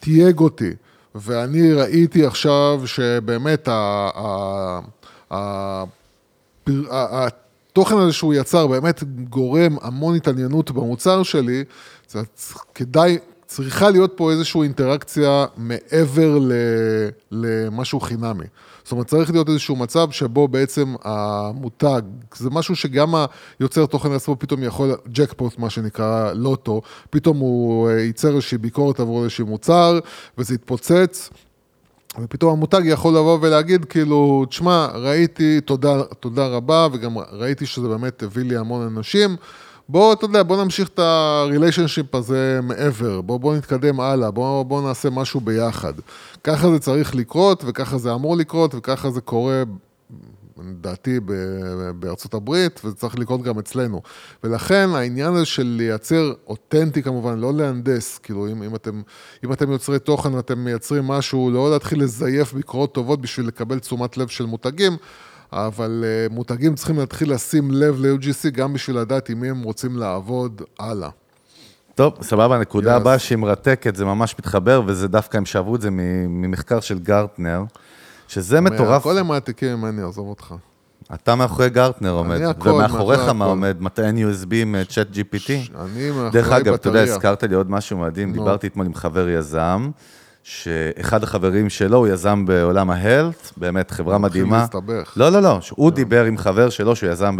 תייג אותי, ואני ראיתי עכשיו שבאמת ה... ה, ה ה- התוכן הזה שהוא יצר באמת גורם המון התעניינות במוצר שלי, זה כדאי, צריכה להיות פה איזושהי אינטראקציה מעבר ל, למשהו חינמי. זאת אומרת, צריך להיות איזשהו מצב שבו בעצם המותג, זה משהו שגם היוצר תוכן עצמו פתאום יכול, ג'קפוט, מה שנקרא לוטו, פתאום הוא אה, ייצר איזושהי ביקורת עבור איזשהו מוצר, וזה יתפוצץ. ופתאום המותג יכול לבוא ולהגיד, כאילו, תשמע, ראיתי, תודה, תודה רבה, וגם ראיתי שזה באמת הביא לי המון אנשים. בוא, אתה יודע, בוא נמשיך את הריליישנשיפ הזה מעבר, בוא, בוא נתקדם הלאה, בוא, בוא נעשה משהו ביחד. ככה זה צריך לקרות, וככה זה אמור לקרות, וככה זה קורה, לדעתי, בארצות הברית, וזה צריך לקרות גם אצלנו. ולכן העניין הזה של לייצר אותנטי כמובן, לא להנדס, כאילו אם, אם, אתם, אם אתם יוצרי תוכן ואתם מייצרים משהו, לא להתחיל לזייף ביקורות טובות בשביל לקבל תשומת לב של מותגים, אבל uh, מותגים צריכים להתחיל לשים לב ל-UGC גם בשביל לדעת עם מי הם רוצים לעבוד הלאה. טוב, סבבה, הנקודה Yes. הבאה שהיא מרתקת, זה ממש מתחבר, וזה דווקא, הם שאבו את זה ממחקר של גרטנר, שזה מטורף. הכל הם מעתיקים ממני, עזוב אותך. אתה מאחורי גרטנר עומד, הכל, ומאחוריך מאחורי מה. עומד? מטען USB עם-Chat GPT? אני מאחורי דרך אגב, אתה יודע. הזכרת לי עוד משהו מדהים, דיברתי אתמול עם חבר יזם, שאחד החברים שלו הוא יזם בעולם ההלט, באמת חברה מתחיל מדהימה. להסתבך. לא, לא, לא, הוא דיבר עם חבר שלו שהוא יזם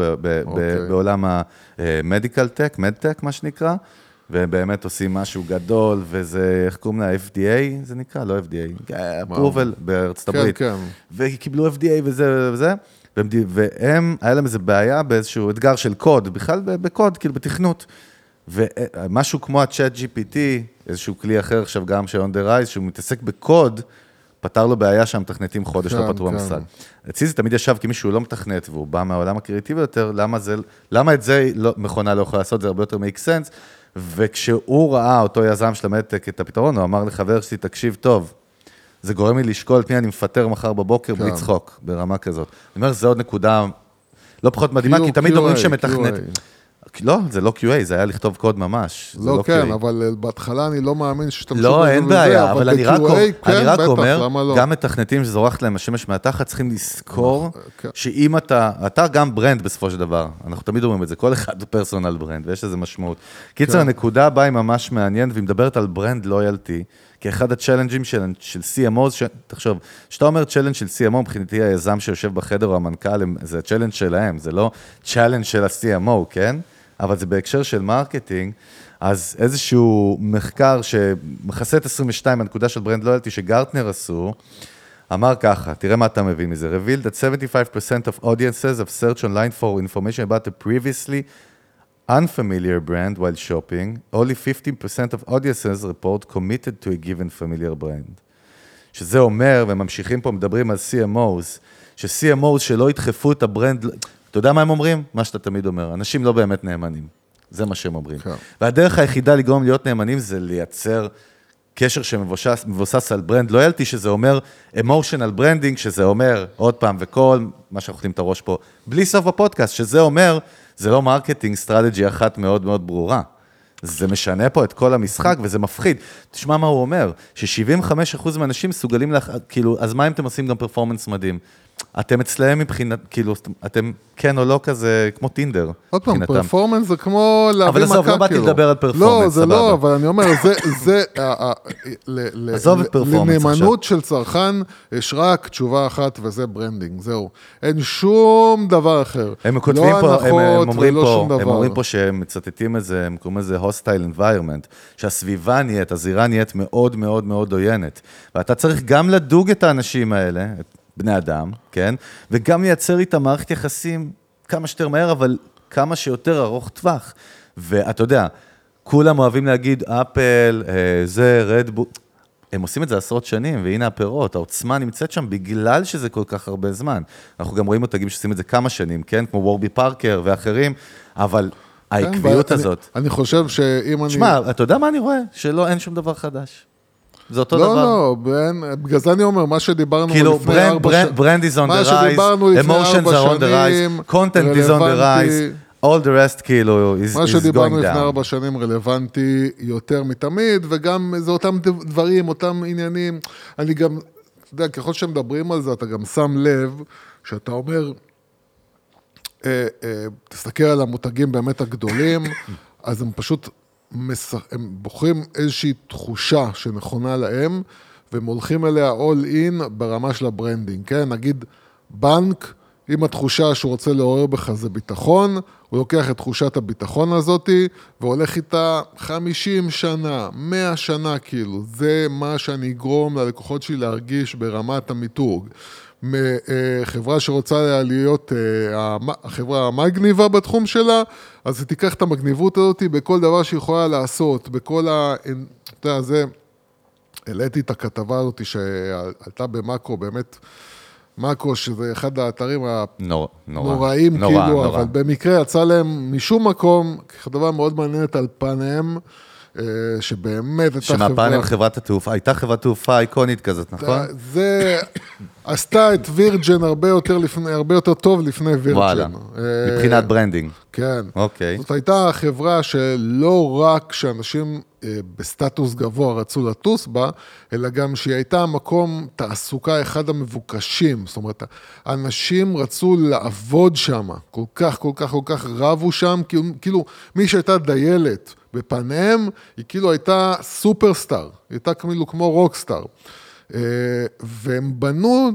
אוקיי. בעולם המדיקל טק, מדטק, מה שנקרא, והם באמת עושים משהו גדול, וזה, איך קוראים לה, FDA, זה נקרא? לא FDA, approval בארצות כן, הברית. כן. וקיבלו FDA וזה וזה, והם, והם, היה להם איזה בעיה באיזשהו אתגר של קוד, בכלל בקוד, כאילו בתכנות. ומשהו כמו ה-Chat GPT, איזשהו כלי אחר עכשיו גם של on the rise, שהוא מתעסק בקוד, פתר לו בעיה שהמתכנתים חודש לא כן, פתרו כן. במשרד. אצלי זה תמיד ישב כמי שהוא לא מתכנת והוא בא מהעולם הקריאיטיבי יותר, למה, זה, למה את זה לא, מכונה לא יכולה לעשות, זה הרבה יותר make sense. וכשהוא ראה, אותו יזם של המדטק, את הפתרון, הוא אמר לחבר שלי, תקשיב טוב, זה גורם לי לשקול את מי אני מפטר מחר בבוקר בלי כן. צחוק, ברמה כזאת. אני אומר, זו עוד נקודה לא פחות מדהימה, כי תמיד אומרים שמתכנת... לא, זה לא QA, זה היה לכתוב קוד ממש. זה לא, כן, QA. אבל אה, בהתחלה אני לא מאמין לא, בזה אין וזה, בעיה, אבל אני רק, ב-QA, אני כן, רק בטח, אומר, לא? גם מתכנתים שזורחת להם השמש מהתחת, צריכים לזכור כן. שאם אתה, אתה גם brand בסופו של דבר, אנחנו תמיד אומרים את זה, כל אחד הוא personal brand, ויש לזה משמעות. קיצר, כן. הנקודה הבאה היא ממש מעניינת, והיא מדברת על brand loyalty, כי אחד ה challenge־ים של, של CMO, ש... תחשוב, כשאתה אומר challenge של CMO, מבחינתי היזם שיושב בחדר או המנכ"ל, זה ה challenge שלהם, זה לא challenge של ה-CMO, כן? אבל זה בהקשר של marketing, אז איזשהו מחקר שמכסה את 22, הנקודה של brand loyalty שגרטנר עשו, אמר ככה, תראה מה אתה מבין מזה, revealed that 75% of audiences have searched online for information about a previously unfamiliar brand while shopping, only 15% of audiences report committed to a given familiar brand. שזה אומר, וממשיכים פה, מדברים על CMOs, ש-CMOs שלא ידחפו את הברנד, אתה יודע מה הם אומרים? מה שאתה תמיד אומר, אנשים לא באמת נאמנים. זה מה שהם אומרים. כן. והדרך היחידה לגרום להיות נאמנים זה לייצר קשר שמבוסס מבוסס על brand loyalty, שזה אומר emotional branding, שזה אומר, עוד פעם, וכל מה שאנחנו אוכלים את הראש פה, בלי סוף בפודקאסט, שזה אומר, זה לא marketing strategy אחת מאוד מאוד ברורה. זה משנה פה את כל המשחק, וזה מפחיד. תשמע מה הוא אומר, ש-75% מהאנשים מסוגלים, לך, כאילו, אז מה אם אתם עושים גם performance מדהים? אתם אצלהם מבחינת, כאילו, אתם כן או לא כזה, כמו טינדר, עוד פעם. performance זה כמו להביא מכה, עזוב, לא באתי כאילו. לדבר על performance, לא, זה. לא, אבל אני אומר, זה, לנאמנות של צרכן, יש רק תשובה אחת, וזה branding, זהו. אין שום דבר אחר. הם כותבים לא פה, הם, אומרים פה, הם. אומרים פה שהם מצטטים את זה, הם קוראים לזה hostile environment, שהסביבה נהיית, הזירה נהיית מאוד מאוד מאוד עוינת. ואתה צריך גם לדוג את האנשים האלה, את בני אדם, כן? וגם לייצר איתם מערכת יחסים כמה שיותר מהר, אבל כמה שיותר ארוך טווח. ואתה יודע, כולם אוהבים להגיד, אפל, אה, זה, רדבול. הם עושים את זה עשרות שנים, והנה הפירות, העוצמה נמצאת שם בגלל שזה כל כך הרבה זמן. אנחנו גם רואים מותגים שעושים את זה כמה שנים, כן? כמו וורבי פארקר ואחרים, אבל העקביות כן, ואני- הזאת... אני חושב שאם אני... תשמע, אתה יודע מה אני רואה? שלא, אין שום דבר חדש. זה אותו לא, דבר. לא, בין, בגלל זה אני אומר, מה שדיברנו כאילו, לפני brand, ארבע שנים. brand is on מה the שדיברנו rise, לפני emotions are on the rise, content is on the rise, all the rest כאילו is, מה is שדיברנו going לפני down. ארבע שנים רלוונטי יותר מתמיד, וגם זה אותם דברים, אותם עניינים. אני גם, אתה יודע, ככל שמדברים על זה, אתה גם שם לב, שאתה אומר, אה, אה, תסתכל על המותגים באמת הגדולים, אז הם פשוט. הם בוחרים איזושהי תחושה שנכונה להם, והם הולכים אליה all in ברמה של ה branding, כן? נגיד, בנק, עם התחושה שהוא רוצה לעורר בך זה ביטחון, הוא לוקח את תחושת הביטחון הזאתי והולך איתה 50 שנה, 100 שנה כאילו, זה מה שאני אגרום ללקוחות שלי להרגיש ברמת המיתוג. מחברה שרוצה להיות אה, החברה המגניבה בתחום שלה, אז היא תיקח את המגניבות הזאת בכל דבר שהיא יכולה לעשות, בכל ה... אתה יודע, זה... העליתי את הכתבה הזאת שעלתה במאקו, באמת, מאקו, שזה אחד האתרים נור, נורא. הנוראים, נורא, כאילו, נורא. אבל במקרה יצא להם משום מקום כתבה מאוד מעניינת על פניהם, שבאמת הייתה חברה... שמהפאנל חברת התעופה, הייתה חברת תעופה איקונית כזאת, נכון? זה עשתה את וירג'ן הרבה יותר, לפני, הרבה יותר טוב לפני וירג'ן. וואלה. אה, מבחינת branding. כן. אוקיי. זאת הייתה חברה שלא רק שאנשים אה, בסטטוס גבוה רצו לטוס בה, אלא גם שהיא הייתה מקום תעסוקה אחד המבוקשים. זאת אומרת, אנשים רצו לעבוד שם, כל כך, כל כך, כל כך רבו שם, כאילו, כאילו מי שהייתה דיילת בפאן אם, היא כאילו הייתה סופרסטאר, היא הייתה כאילו כמו רוקסטאר. אה, והם בנו,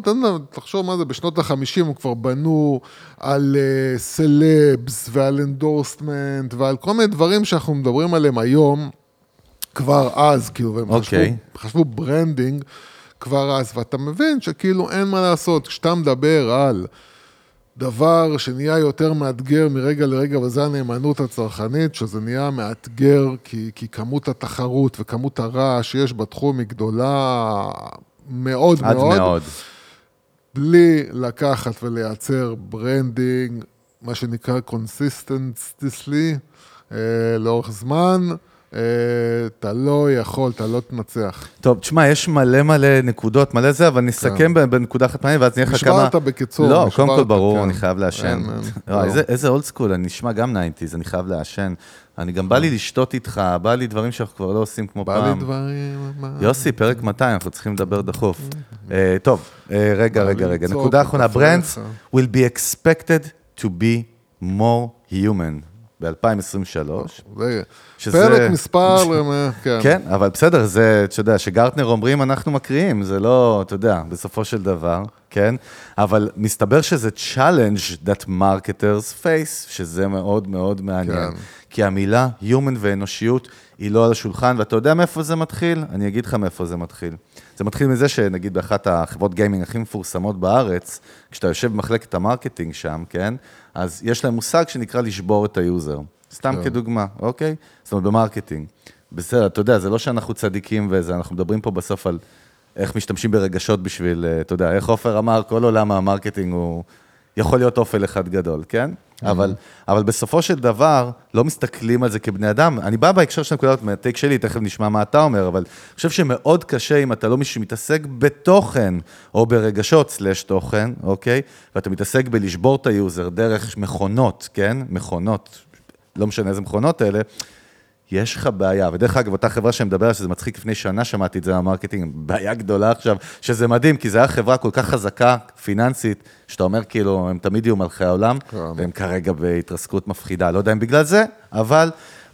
תחשוב מה זה, בשנות ה-50 הם כבר בנו על אה, סלבס ועל endorsement ועל כל מיני דברים שאנחנו מדברים עליהם היום, כבר אז, כאילו, והם אוקיי. חשבו, חשבו branding כבר אז, ואתה מבין שכאילו אין מה לעשות, כשאתה מדבר על דבר שנהיה יותר מאתגר מרגע לרגע, וזה הנאמנות הצרכנית, שזה נהיה מאתגר כי, כי כמות התחרות וכמות הרעש שיש בתחום היא גדולה מאוד עד מאוד. מאוד. בלי לקחת ולייצר branding, מה שנקרא consistency, אה, לאורך זמן, אתה לא יכול, אתה לא תנצח. טוב, תשמע, יש מלא מלא נקודות, מלא זה, אבל נסכם ב- בנקודה אחת מעניינת, ואז נהיה לך כמה... נשברת בקיצור, לא, קודם כל ברור, כן. אני חייב לעשן. אין, אין, לא, לא. איזה- אולד סקול, אני נשמע גם 90's, אני חייב לעשן. אני גם בא לי לשתות איתך, בא לי דברים שאנחנו כבר לא עושים כמו בא לי פעם. דברים... מה- יוסי, פרק 200, אנחנו צריכים לדבר דחוף. אה, טוב, אה, רגע, בא לי רגע, רגע. נקודה אחרונה, brands will be expected to be more human ב-2023. זה שזה- פרק מספר, כן. כן, אבל בסדר, זה, אתה יודע, שגרטנר אומרים, אנחנו מקריאים, זה לא, אתה יודע, בסופו של דבר, כן? אבל מסתבר שזה challenge that marketers face, שזה מאוד מאוד מעניין. כן. כי המילה human ואנושיות היא לא על השולחן, ואתה יודע מאיפה זה מתחיל? אני אגיד לך מאיפה זה מתחיל. זה מתחיל מזה שנגיד באחת החברות gaming הכי מפורסמות בארץ, כשאתה יושב במחלקת ה marketing שם, כן? אז יש להם מושג שנקרא לשבור את ה user. סתם כן. כדוגמה, אוקיי? זאת אומרת, ב marketing. בסדר, אתה יודע, זה לא שאנחנו צדיקים וזה, אנחנו מדברים פה בסוף על איך משתמשים ברגשות בשביל, אה, אתה יודע, איך עופר אמר, כל עולם ה marketing הוא יכול להיות אופל אחד גדול, כן? אבל, אבל בסופו של דבר, לא מסתכלים על זה כבני אדם. אני בא בהקשר של הנקודה הזאת, מה take שלי, תכף נשמע מה אתה אומר, אבל אני חושב שמאוד קשה אם אתה לא מישהו שמתעסק בתוכן, או ברגשות סלש תוכן, אוקיי? ואתה מתעסק בלשבור את ה user דרך מכונות, כן? מכונות, לא משנה איזה מכונות אלה, יש לך בעיה, ודרך אגב, אותה חברה שמדברת, שזה מצחיק, לפני שנה שמעתי את זה ב marketing, בעיה גדולה עכשיו, שזה מדהים, כי זו הייתה חברה כל כך חזקה, פיננסית, שאתה אומר כאילו, הם תמיד יהיו מלכי העולם, כן. והם כרגע בהתרסקות מפחידה, לא יודע אם בגלל זה, אבל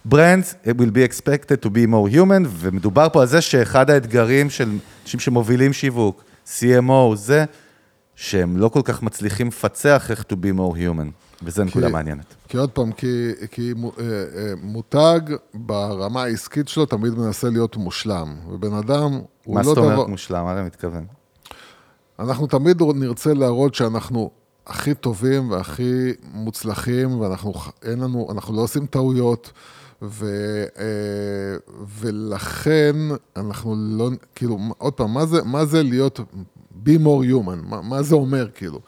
brands will be expected to be more human, ומדובר פה על זה שאחד האתגרים של אנשים שמובילים שיווק, CMO, זה שהם לא כל כך מצליחים לפצח איך to be more human, וזו נקודה כי- מעניינת. כי עוד פעם, כי, כי אה, אה, מותג ברמה העסקית שלו תמיד מנסה להיות מושלם. ובן אדם הוא מה לא זאת דבר... אומרת מושלם? מה אתה מתכוון? אנחנו תמיד נרצה להראות שאנחנו הכי טובים והכי מוצלחים, ואנחנו אין לנו, אנחנו לא עושים טעויות, ו, אה, ולכן אנחנו לא, כאילו, עוד פעם, מה זה, מה זה להיות be more human? מה, מה זה אומר, כאילו?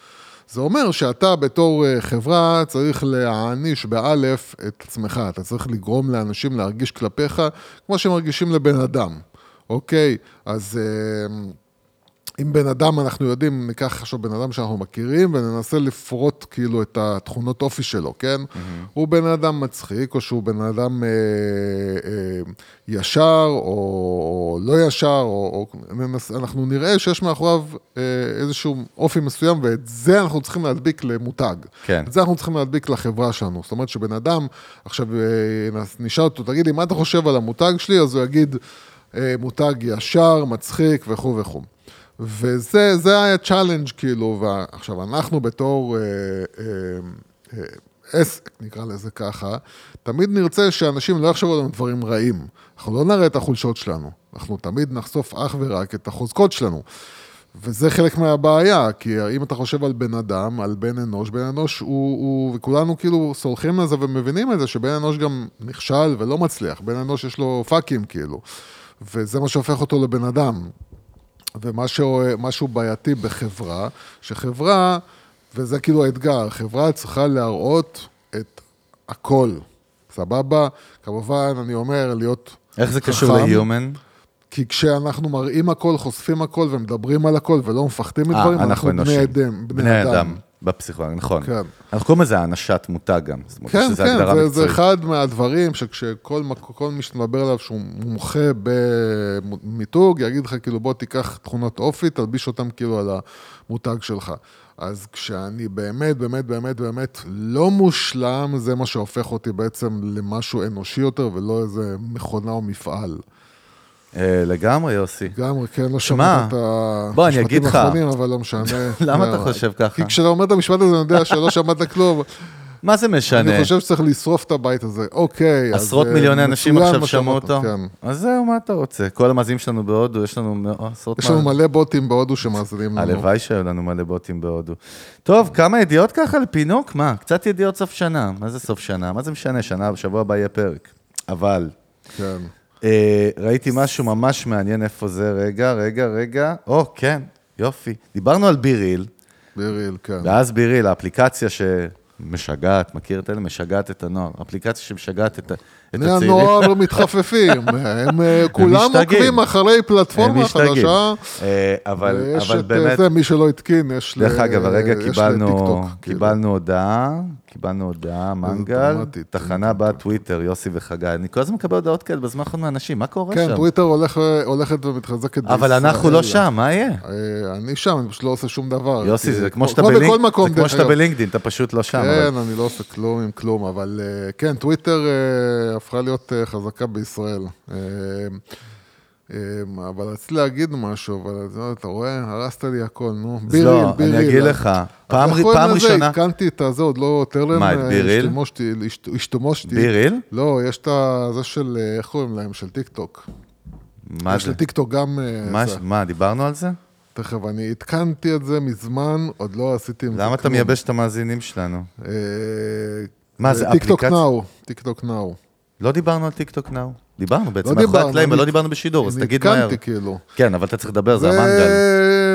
זה אומר שאתה בתור אה, חברה צריך להעניש באלף את עצמך, אתה צריך לגרום לאנשים להרגיש כלפיך כמו שמרגישים לבן אדם, אוקיי? אז... אם בן אדם, אנחנו יודעים, ניקח עכשיו בן אדם שאנחנו מכירים וננסה לפרוט כאילו את התכונות אופי שלו, כן? Mm-hmm. הוא בן אדם מצחיק, או שהוא בן אדם אה, אה, ישר, או, או לא ישר, או, או ננס, אנחנו נראה שיש מאחוריו אה, איזשהו אופי מסוים, ואת זה אנחנו צריכים להדביק למותג. כן. את זה אנחנו צריכים להדביק לחברה שלנו. זאת אומרת שבן אדם, עכשיו אה, נשאל אותו, תגיד לי, מה אתה חושב על המותג שלי? אז הוא יגיד, אה, מותג ישר, מצחיק וכו' וכו'. וזה זה היה challenge כאילו, ועכשיו אנחנו בתור אה, אה, אה, עסק, נקרא לזה ככה, תמיד נרצה שאנשים לא יחשבו עלינו דברים רעים. אנחנו לא נראה את החולשות שלנו, אנחנו תמיד נחשוף אך ורק את החוזקות שלנו. וזה חלק מהבעיה, כי אם אתה חושב על בן אדם, על בן אנוש, בן אנוש הוא, הוא וכולנו כאילו סולחים לזה ומבינים את זה, שבן אנוש גם נכשל ולא מצליח, בן אנוש יש לו פאקים כאילו, וזה מה שהופך אותו לבן אדם. ומשהו בעייתי בחברה, שחברה, וזה כאילו האתגר, חברה צריכה להראות את הכל, סבבה? כמובן, אני אומר, להיות איך זה קשור חכם. ל-Human? כי כשאנחנו מראים הכל, חושפים הכל ומדברים על הכל ולא מפחדים אה, מדברים, אנחנו אנחנו בני. אדם. בני אדם. בפסיכולוגיה, נכון. כן. אנחנו קוראים לזה האנשת מותג גם. כן, כן, זה, זה. אחד מהדברים שכשכל מי שמדבר עליו שהוא מומחה במיתוג, יגיד לך כאילו בוא תיקח תכונות אופי, תלביש אותם כאילו על המותג שלך. אז כשאני באמת, באמת, באמת, באמת לא מושלם, זה מה שהופך אותי בעצם למשהו אנושי יותר, ולא איזה מכונה או מפעל. אה, לגמרי, יוסי. לגמרי, כן, לא שמע, שמעת את לך. האחרונים, אבל לא משנה. למה אתה לא, חושב ככה? כי כשאתה אומר את המשפט הזה, אני יודע שלא שמעת כלום. מה זה משנה? אני חושב שצריך לשרוף את הבית הזה. אוקיי, אז... עשרות אה, מיליוני אנשים עכשיו שמעו אותו? כן. אז זהו, מה אתה רוצה? כל המאזינים שלנו בהודו, יש לנו עשרות... יש לנו מלא בוטים בהודו שמאזינים לנו. הלוואי שהיו לנו מלא בוטים בהודו. טוב, כמה ידיעות ככה לפינוק? מה? קצת ידיעות סוף שנה. מה זה סוף שנה? מה זה משנה? שנה, בשבוע הבא יהיה פרק. אבל, כן. אה, ראיתי משהו ממש מעניין איפה זה. רגע, רגע, רגע. או, כן, יופי. דיברנו על ביריל, ביריל, כן. ואז ביריל, האפליקציה שמשגעת, מכיר את אלה? משגעת את הנוער. אפליקציה שמשגעת את ה- את בני. הנוער מתחפפים, הם אה, כולם. עוקבים אחרי פלטפורמה. חדשה. אה, אבל ויש אבל את באמת... זה, מי שלא התקין, יש ל- דרך אגב, הרגע יש קיבלנו, לטיקטוק, כאילו. קיבלנו הודעה, קיבלנו הודעה, מנגל. תחנה בטוויטר, יוסי וחגי. אני כל הזמן מקבל הודעות כאלה בזמן האחרון מאנשים, מה קורה כן, שם? טוויטר הולך- הולכת ומתחזקת בישראל. אבל אנחנו לא שם, מה יהיה? אה, אני שם, אני פשוט לא עושה שום דבר. יוסי, זה כמו שאתה. בלינקדאין, אתה פשוט לא שם. כן, אני לא עושה כלום עם כלום, אבל אה, כן, טוויטר אה, הפכה להיות אה, חזקה בישראל. אה, אה, אבל רציתי להגיד משהו, אבל אתה- רואה, הרסת לי הכל, נו. ביריל, לא, ביריל. אני אגיד לך, פעם פעם לזה? ראשונה, עדכנתי את הזה, עוד לא, טרם... מה, את ביריל? השתמושתי- השת- השתמושתי. ביריל? לא, יש את זה של, איך קוראים להם? של טיק טוק. מה יש זה? לטיק טוק גם... מה- זה. מה, דיברנו על זה? תכף, אני עדכנתי את זה מזמן, עוד לא עשיתי עם זה למה אתה. מייבש את המאזינים שלנו? אה, מה, זה טיק טוק אפליקציה? נאו, טיק טוק נאו. לא דיברנו על טיק-טוק Now. דיברנו בעצם, לא מאחורי הקלעים, אני- אבל לא דיברנו בשידור, אז תגיד מהר. עדכנתי כאילו. כן, אבל אתה צריך לדבר, זה המנגל.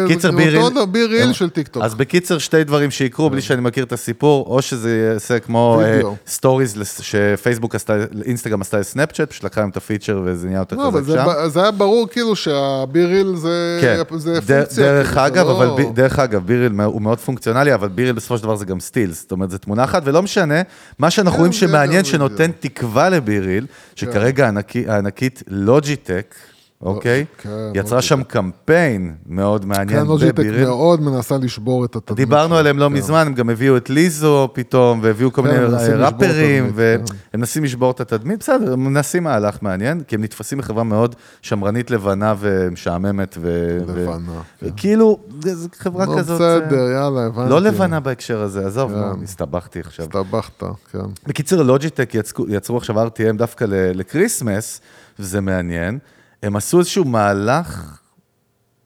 קיצר, BeReal... אותו BeReal של טיק טוק. אז בקיצר, שתי דברים שיקרו בלי שאני מכיר את הסיפור, או שזה יעשה כמו וידאו. סטוריז שפייסבוק עשתה, אינסטגרם עשתה לסנאפצ'אט, פשוט לקחה להם את הפיצ'ר וזה נהיה יותר לא, אבל חזק זה שם. זה היה ברור כאילו שהביריל זה כן, פונקציה. דרך כאילו, אגב, לא- דרך אגב, ביריל הוא מאוד פונקציונלי, אבל ביריל בסופו של דבר זה גם סטילס, זאת אומרת, זו תמונה אחת, ולא משנה, מה שאנחנו כן, רואים שמעניין, שנותן. תקווה לביריל, שכרגע הענקי- הענקית לוג'יטק, אוקיי, כן, יצרה שם קמפיין מאוד כן, מעניין לוג'יטק בביריל. מאוד מנסה לשבור את התדמית. דיברנו עליהם לא כן. מזמן, הם גם הביאו את ליזו פתאום, והביאו כל כן, מיני ראפרים, והם כן. מנסים לשבור את התדמית, בסדר, הם מנסים מהלך מעניין, כי הם נתפסים בחברה מאוד שמרנית לבנה ומשעממת, לבנה, כן. כאילו, זו חברה כזאת... אה, בסדר, יאללה, הבנתי. לא לבנה בהקשר הזה, עזוב, כן. הסתבכתי עכשיו. הסתבכת, כן. בקיצור, לוג'יטק יצרו, עכשיו RTM דווקא לקריסמס, וזה מעניין. הם עשו איזשהו מהלך,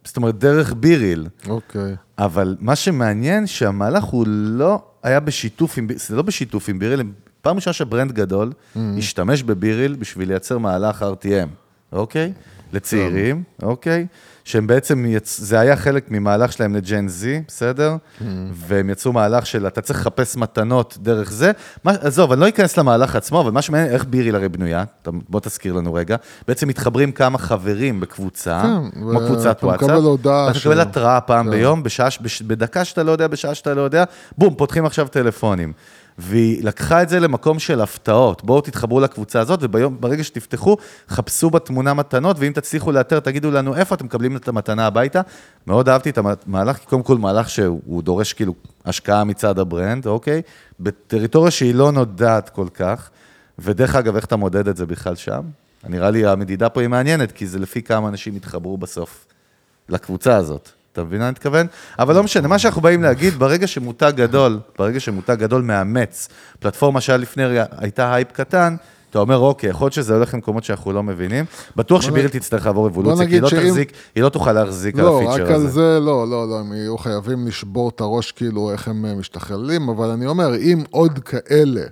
זאת אומרת, דרך ביריל. אוקיי. אבל מה שמעניין, שהמהלך הוא לא היה בשיתוף עם, זה לא בשיתוף עם ביריל, פעם ראשונה שברנד גדול השתמש בביריל בשביל לייצר מהלך RTM, אוקיי? לצעירים, אוקיי? שהם בעצם, יצ... זה היה חלק ממהלך שלהם לג'ן זי, בסדר? והם יצרו מהלך של אתה צריך לחפש מתנות דרך זה. מה, עזוב, אני לא אכנס למהלך עצמו, אבל מה שמעניין, איך ביריל הרי בנויה, אתה, בוא תזכיר לנו רגע, בעצם מתחברים כמה חברים בקבוצה, כן, כמו קבוצת ואתה וואטסאפ. מקבל הודעה ואתה של- מקבל התראה פעם כן. ביום, בשעה, בש- בדקה שאתה לא יודע, בשעה שאתה לא יודע, בום, פותחים עכשיו טלפונים. והיא לקחה את זה למקום של הפתעות. בואו תתחברו לקבוצה הזאת, וברגע שתפתחו, חפשו בתמונה מתנות, ואם תצליחו לאתר, תגידו לנו איפה אתם מקבלים את המתנה הביתה. מאוד אהבתי את המהלך, כי קודם כל מהלך שהוא דורש כאילו השקעה מצד ה brand, אוקיי? בטריטוריה שהיא לא נודעת כל כך, ודרך אגב, איך אתה מודד את זה בכלל שם? נראה לי המדידה פה היא מעניינת, כי זה לפי כמה אנשים יתחברו בסוף לקבוצה הזאת. אתה מבין מה אני מתכוון? אבל לא משנה, מה שאנחנו באים להגיד, ברגע שמותג גדול, ברגע שמותג גדול מאמץ, פלטפורמה שהיה לפני רגע הייתה הייפ קטן, אתה אומר, אוקיי, יכול להיות שזה הולך למקומות שאנחנו לא מבינים. בטוח ש BeReal תצטרך לעבור אבולוציה, כי היא לא שאם- תחזיק, היא לא תוכל להחזיק על לא, רק ה feature על הזה. זה, לא, לא, לא, הם יהיו חייבים לשבור את הראש כאילו איך הם משתחררים, אבל אני אומר, אם עוד כאלה,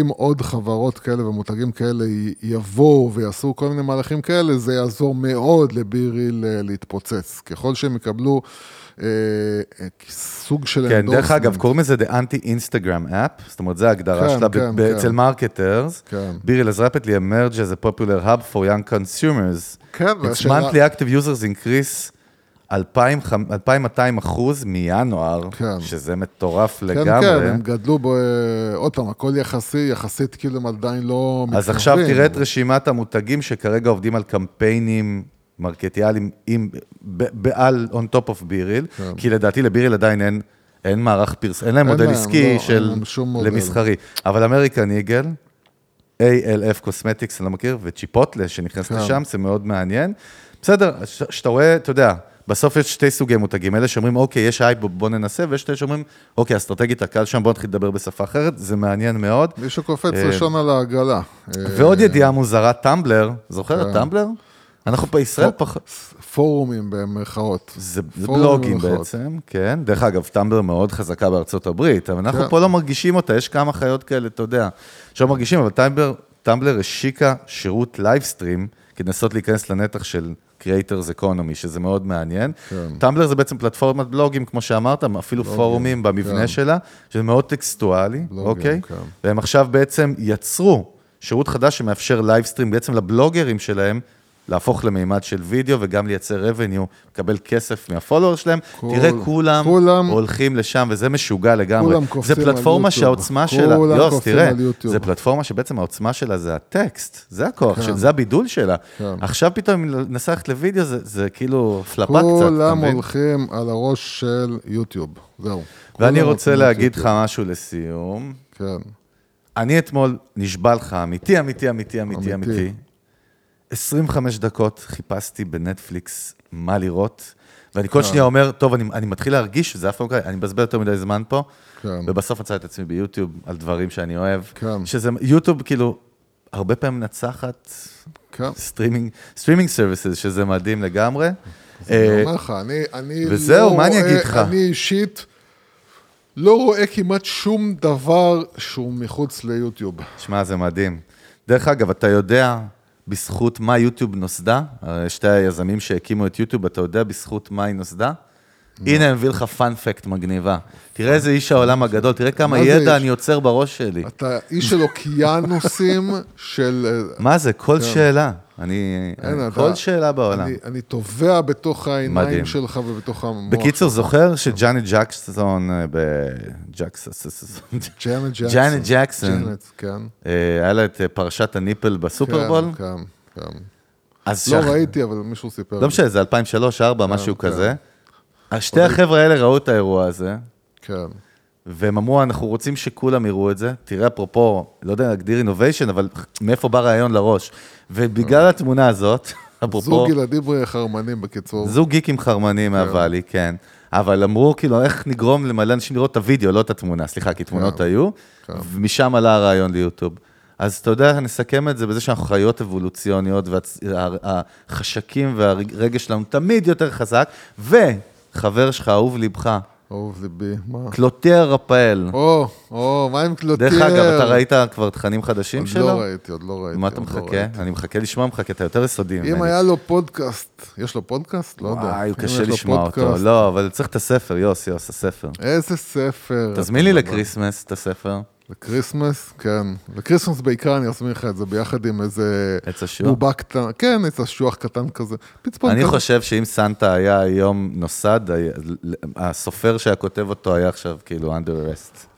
אם עוד חברות כאלה ומותגים כאלה יבואו ויעשו כל מיני מהלכים כאלה, זה יעזור מאוד ל BeReal ל- להתפוצץ. ככל שהם יקבלו אה, אה, סוג של כן, דרך אגב. קוראים לזה The Anti-Instagram App, זאת אומרת, זו ההגדרה כן, שלה כן, כן. אצל marketers. כן. BeReal has rapidly emerged as a popular hub for young consumers. כן, Its monthly active users increase 2,000 2,200 אחוז מינואר, כן. שזה מטורף כן, לגמרי. כן, הם גדלו ב... עוד פעם, הכל יחסי, יחסית כאילו הם עדיין לא מתקרבים. אז עכשיו תראה את רשימת המותגים שכרגע עובדים על קמפיינים מרקטיאליים עם, ב- בעל, on top of BeReal, כי לדעתי ל BeReal עדיין אין, אין מערך פרס, אין להם כן. אין מודל להם, עסקי לא, של. למסחרי. אבל אמריקן איגל, e.l.f. Cosmetics, אני לא מכיר, וצ'יפוטלה שנכנס כן. לשם, זה מאוד מעניין. בסדר, שאתה רואה, אתה יודע, בסוף יש שתי סוגי מותגים, אלה שאומרים, אוקיי, יש הייפ, בוא- ננסה, ויש אלה שאומרים, אוקיי, אסטרטגית הקהל שם, בוא נתחיל לדבר בשפה אחרת, זה מעניין מאוד. מישהו קופץ אה, ראשון על העגלה. ועוד אה, ידיעה מוזרה, טמבלר, זוכר את כן. טמבלר? אנחנו בישראל פחות... פורומים במרכאות. זה בלוגים. בעצם, כן. דרך אגב, טמבלר מאוד חזקה בארצות הברית, אבל אנחנו כן. פה לא מרגישים אותה, יש כמה חיות כאלה, אתה יודע, שלא מרגישים, אבל טמבלר השיקה שירות livestream, כדי לנסות להיכנס לנתח של creators economy, שזה מאוד מעניין. כן. טמבלר זה בעצם פלטפורמת בלוגים, כמו שאמרת, אפילו פורומים במבנה כן. שלה, שזה מאוד טקסטואלי, בלוגים, אוקיי? כן. והם עכשיו בעצם יצרו שירות חדש שמאפשר livestream בעצם לבלוגרים שלהם. להפוך למימד של וידאו וגם לייצר revenue, לקבל כסף מה followers שלהם. כל- תראה, כולם, כולם- הולכים לשם, וזה משוגע לגמרי. כולם קופצים זה על פלטפורמה יוטיוב. שהעוצמה שלה, כולם יוס, תראה. זה פלטפורמה שבעצם העוצמה שלה זה הטקסט, זה הכוח, כן. של, זה הבידול שלה. כן. עכשיו פתאום, אם ננסה ללכת לוידאו, זה, זה כאילו פלפה קצת, אתה כולם מבין? הולכים על הראש של יוטיוב, זהו. ואני כולם רוצה להגיד לך. משהו לסיום. כן. אני אתמול, נשבע לך, אמיתי, אמיתי, אמיתי, אמיתי, אמיתי. אמיתי. 25 דקות חיפשתי בנטפליקס מה לראות, ואני כל שנייה אומר, טוב, אני, אני מתחיל להרגיש שזה אף פעם קרה, אני מבזבז יותר מדי זמן פה, כן. ובסוף מצא את עצמי ביוטיוב על דברים שאני אוהב. כן. שזה, יוטיוב כאילו, הרבה פעמים מנצחת כן. streaming, streaming services, שזה מדהים לגמרי. אני אה, אומר לך, אני, אני וזהו, לא מה אני רואה- אגיד לך? אני אישית לא רואה כמעט שום דבר שהוא מחוץ ליוטיוב. שמע, זה מדהים. דרך אגב, אתה יודע בזכות מה יוטיוב נוסדה? הרי שתי היזמים שהקימו את יוטיוב, אתה יודע בזכות מה היא נוסדה? הנה, אני מביא לך fun fact מגניבה. תראה איזה איש העולם הגדול, תראה כמה ידע? אני יוצר בראש שלי. אתה איש של אוקיינוסים של... מה זה? כל שאלה. אני... כל שאלה בעולם. אני, טובע בתוך העיניים. שלך ובתוך המוח. בקיצור, זוכר שג'אני ג'קסון, אה, בג'קסון, ג'אנט ג'קסון. ג'אנט ג'קסון, כן. אה, היה לה את אה, פרשת הניפל בסופרבול? כן, כן, כן. לא ראיתי, אבל מישהו סיפר לא. משנה, זה 2003-2004, משהו כן. כזה. שתי החבר'ה האלה ראו את האירוע הזה, כן. והם אמרו, אנחנו רוצים שכולם יראו את זה. תראה, אפרופו, לא יודע להגדיר אינוביישן, אבל מאיפה בא רעיון לראש. ובגלל התמונה הזאת, אפרופו, זוג ילדים חרמנים בקיצור. זוג גיקים חרמנים מהוואלי, כן. אבל אמרו, כאילו, איך נגרום למלא אנשים לראות את הוידאו, לא את התמונה, סליחה, כי תמונות כן. היו, כן. ומשם עלה הרעיון ליוטיוב. אז אתה יודע, נסכם את זה בזה שאנחנו חיות אבולוציוניות, והחשקים והרגש שלנו תמיד יותר חזק, וחבר שלך, אהוב ליבך, אהוב ליבי, מה? קלוטר רפאל. או, או, מה עם קלוטר? דרך אגב, אתה ראית כבר תכנים חדשים עוד שלו? לא ראיתי, עוד לא ראיתי. מה אתה עוד לא מחכה? אני מחכה לשמוע ממך, כי אתה יותר יסודי ממני. אם היה לו פודקאסט, יש לו פודקאסט? לא יודע. וואי, הוא קשה לשמוע אותו. לא, אבל צריך את הספר, יוס, יוס, הספר. איזה ספר. תזמין לי לקריסמס את הספר. לקריסמס, כן. לקריסמס בעיקר אני אזמין לך את זה ביחד עם איזה... עץ אשוח? בובה קטן, כן, עץ אשוח קטן כזה. פצפון אני כזה. חושב שאם סנטה היה היום נוסד, הסופר שהיה כותב אותו היה עכשיו כאילו under arrest.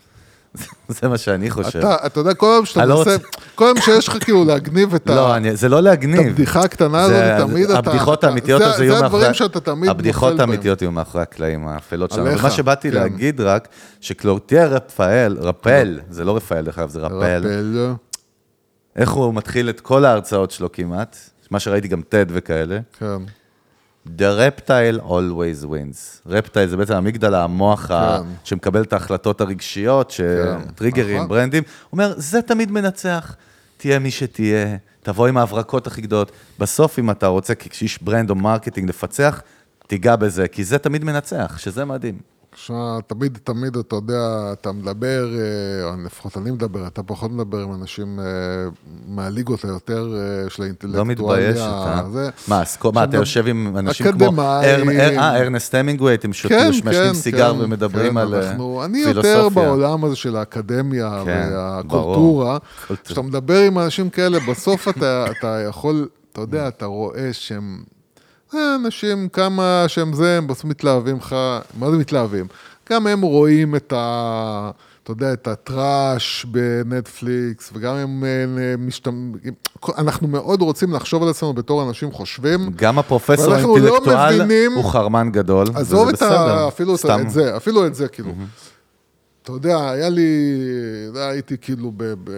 זה מה שאני חושב. אתה, אתה יודע, כל פעם שאתה לא מנסה, כל פעם שיש לך כאילו להגניב את ה... לא, אני- זה לא את להגניב. הבדיחה הקטנה זה- הזאת, תמיד אתה... הבדיחות האמיתיות זה- אז יהיו זה מאחורי... הדברים שאתה תמיד הבדיחות נופל בהם. האמיתיות יהיו מאחורי הקלעים האפלות שלנו. ומה שבאתי כן. להגיד רק, שקלוטיה רפאל, רפל, זה לא רפאל דרך אגב, זה רפל. רפל. איך הוא מתחיל את כל ההרצאות שלו כמעט, מה שראיתי גם TED וכאלה. כן. The reptile always wins. reptile זה בעצם המגדלה, המוח ה... כן. שמקבל את ההחלטות הרגשיות, שטריגרים, נכון. ברנדים. הוא אומר, זה תמיד מנצח. תהיה מי שתהיה, תבוא עם ההברקות הכי גדולות. בסוף, אם אתה רוצה, כאיש brand או marketing, לפצח, תיגע בזה, כי זה תמיד מנצח, שזה מדהים. שמע, תמיד, תמיד, אתה יודע, אתה מדבר, אה, או לפחות אני מדבר, אתה פחות מדבר עם אנשים אה, מהליגות היותר אה, של האינטלקטואליה. לא מתבייש אתה. זה. מה, כל- מה, אתה יושב עם אנשים כמו... אה, ארנסט המינגווי, אתם שותים, כן, מעשנים כן, סיגר כן, ומדברים כן, על אנחנו, אני פילוסופיה. יותר בעולם הזה של האקדמיה והקולטורה. כשאתה מדבר עם אנשים כאלה, בסוף אתה יכול, אתה יודע, אתה רואה שהם... אה, אנשים, כמה שהם זה, הם בסוף מתלהבים לך, מה זה מתלהבים? גם הם רואים את ה... אתה יודע, את הטראש בנטפליקס, וגם הם אה, משתמ... אנחנו מאוד רוצים לחשוב על עצמנו בתור אנשים חושבים. גם הפרופסור לא האינטלקטואל מבינים- הוא חרמן גדול, עזוב את. ה... אפילו את, סתם. את זה, אפילו את זה, כאילו. אתה יודע, היה לי... יודע, הייתי כאילו ב... ב...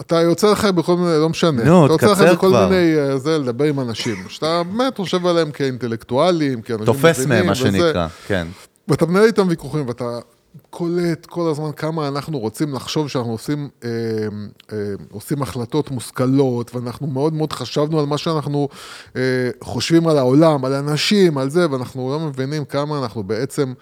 אתה יוצא לך בכל מיני, לא משנה. נו, אתה יוצא לך תקצר בכל כבר. מיני, אה, זה, לדבר עם אנשים, שאתה באמת חושב עליהם כאינטלקטואלים, כאנשים תופס מהם, מה. שנקרא, כן. ואתה מנהל איתם ויכוחים, ואתה קולט כל הזמן כמה אנחנו רוצים לחשוב שאנחנו עושים, אה, אה, עושים החלטות מושכלות, ואנחנו מאוד מאוד חשבנו על מה שאנחנו אה, חושבים על העולם, על אנשים, על זה, ואנחנו לא מבינים כמה אנחנו בעצם...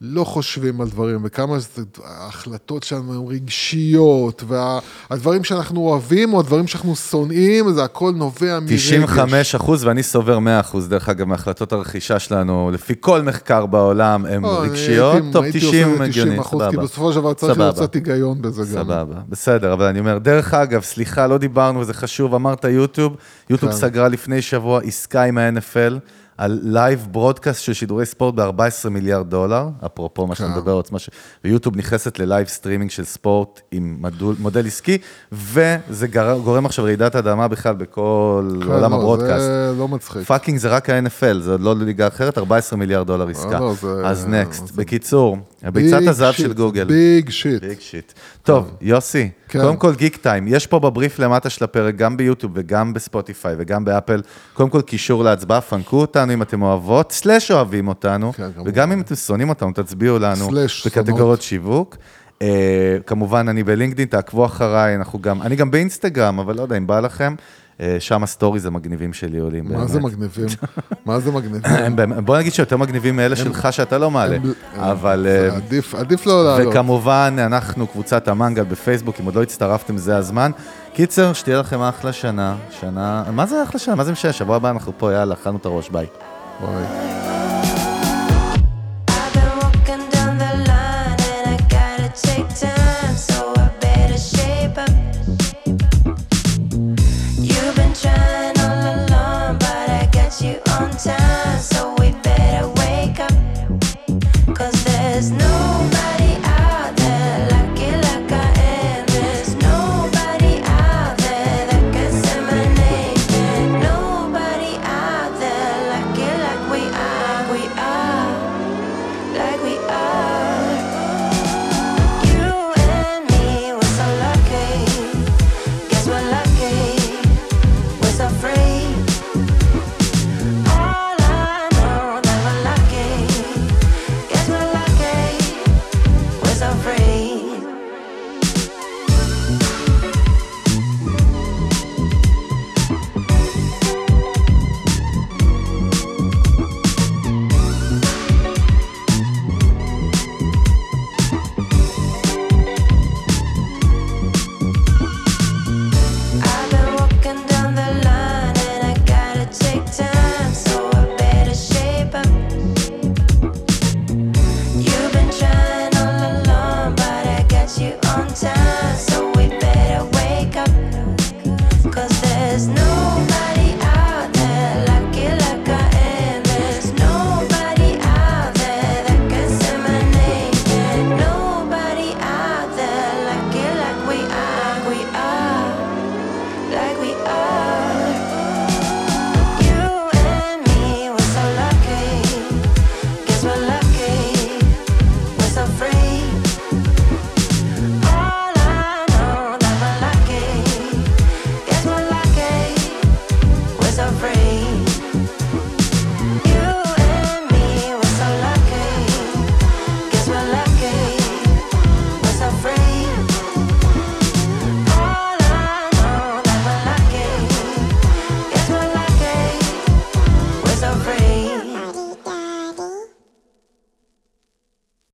לא חושבים על דברים, וכמה זה- ההחלטות שלנו הן רגשיות, והדברים שאנחנו אוהבים, או הדברים שאנחנו שונאים, זה הכל נובע מרגש. 95 אחוז, ואני סובר 100 אחוז, דרך אגב, מהחלטות הרכישה שלנו, לפי כל מחקר בעולם, הן אני רגשיות, הייתי- טוב, הייתי 90 עושה הגיוני, אחוז, כי סבבה. בסופו של דבר צריך להיות סבבה. קצת היגיון בזה גם. סבבה, בסדר, אבל אני אומר, דרך אגב, סליחה, לא דיברנו, וזה חשוב, אמרת יוטיוב, יוטיוב כן. סגרה לפני שבוע עסקה עם ה-NFL על live broadcast של שידורי ספורט ב-14 מיליארד דולר, אפרופו מה שאתה כן. מדבר, עוצמה ש... ויוטיוב נכנסת ל live streaming של ספורט עם מדול, מודל עסקי, וזה גר... גורם עכשיו רעידת אדמה בכלל בכל כן, עולם לא, ה broadcast. זה לא מצחיק. fucking זה רק ה-NFL, זה עוד לא ליגה אחרת, 14 מיליארד דולר עסקה. לא, זה- אז next, זה- בקיצור, ביצת big הזהב של גוגל. big shit. big shit. טוב, יוסי, כן. קודם כל גיק טיים, יש פה בבריף למטה של הפרק, גם ביוטיוב וגם בספוטיפיי וגם באפל, קודם כל קישור להצבעה, פנקו אותנו אם אתם אוהבות, slash אוהבים אותנו, כן. וגם אם אתם שונאים אותנו, תצביעו לנו slash בקטגוריות שיווק. אה, כמובן, אני בלינקדאין, תעקבו אחריי, אנחנו גם, אני גם באינסטגרם, אבל לא יודע אם בא לכם, שם הסטוריז המגניבים שלי עולים. מה. זה מגניבים? מה זה מגניבים? בוא נגיד שיותר מגניבים מאלה שלך שאתה לא מעלה, אבל... אה, עדיף- לא לעלות. וכמובן, אנחנו קבוצת המנגל בפייסבוק, אם עוד לא הצטרפתם, זה הזמן. קיצר, שתהיה לכם אחלה שנה, שנה, מה זה אחלה שנה? מה זה משנה? שבוע הבא אנחנו פה, יאללה, אכלנו את הראש, ביי. וואי.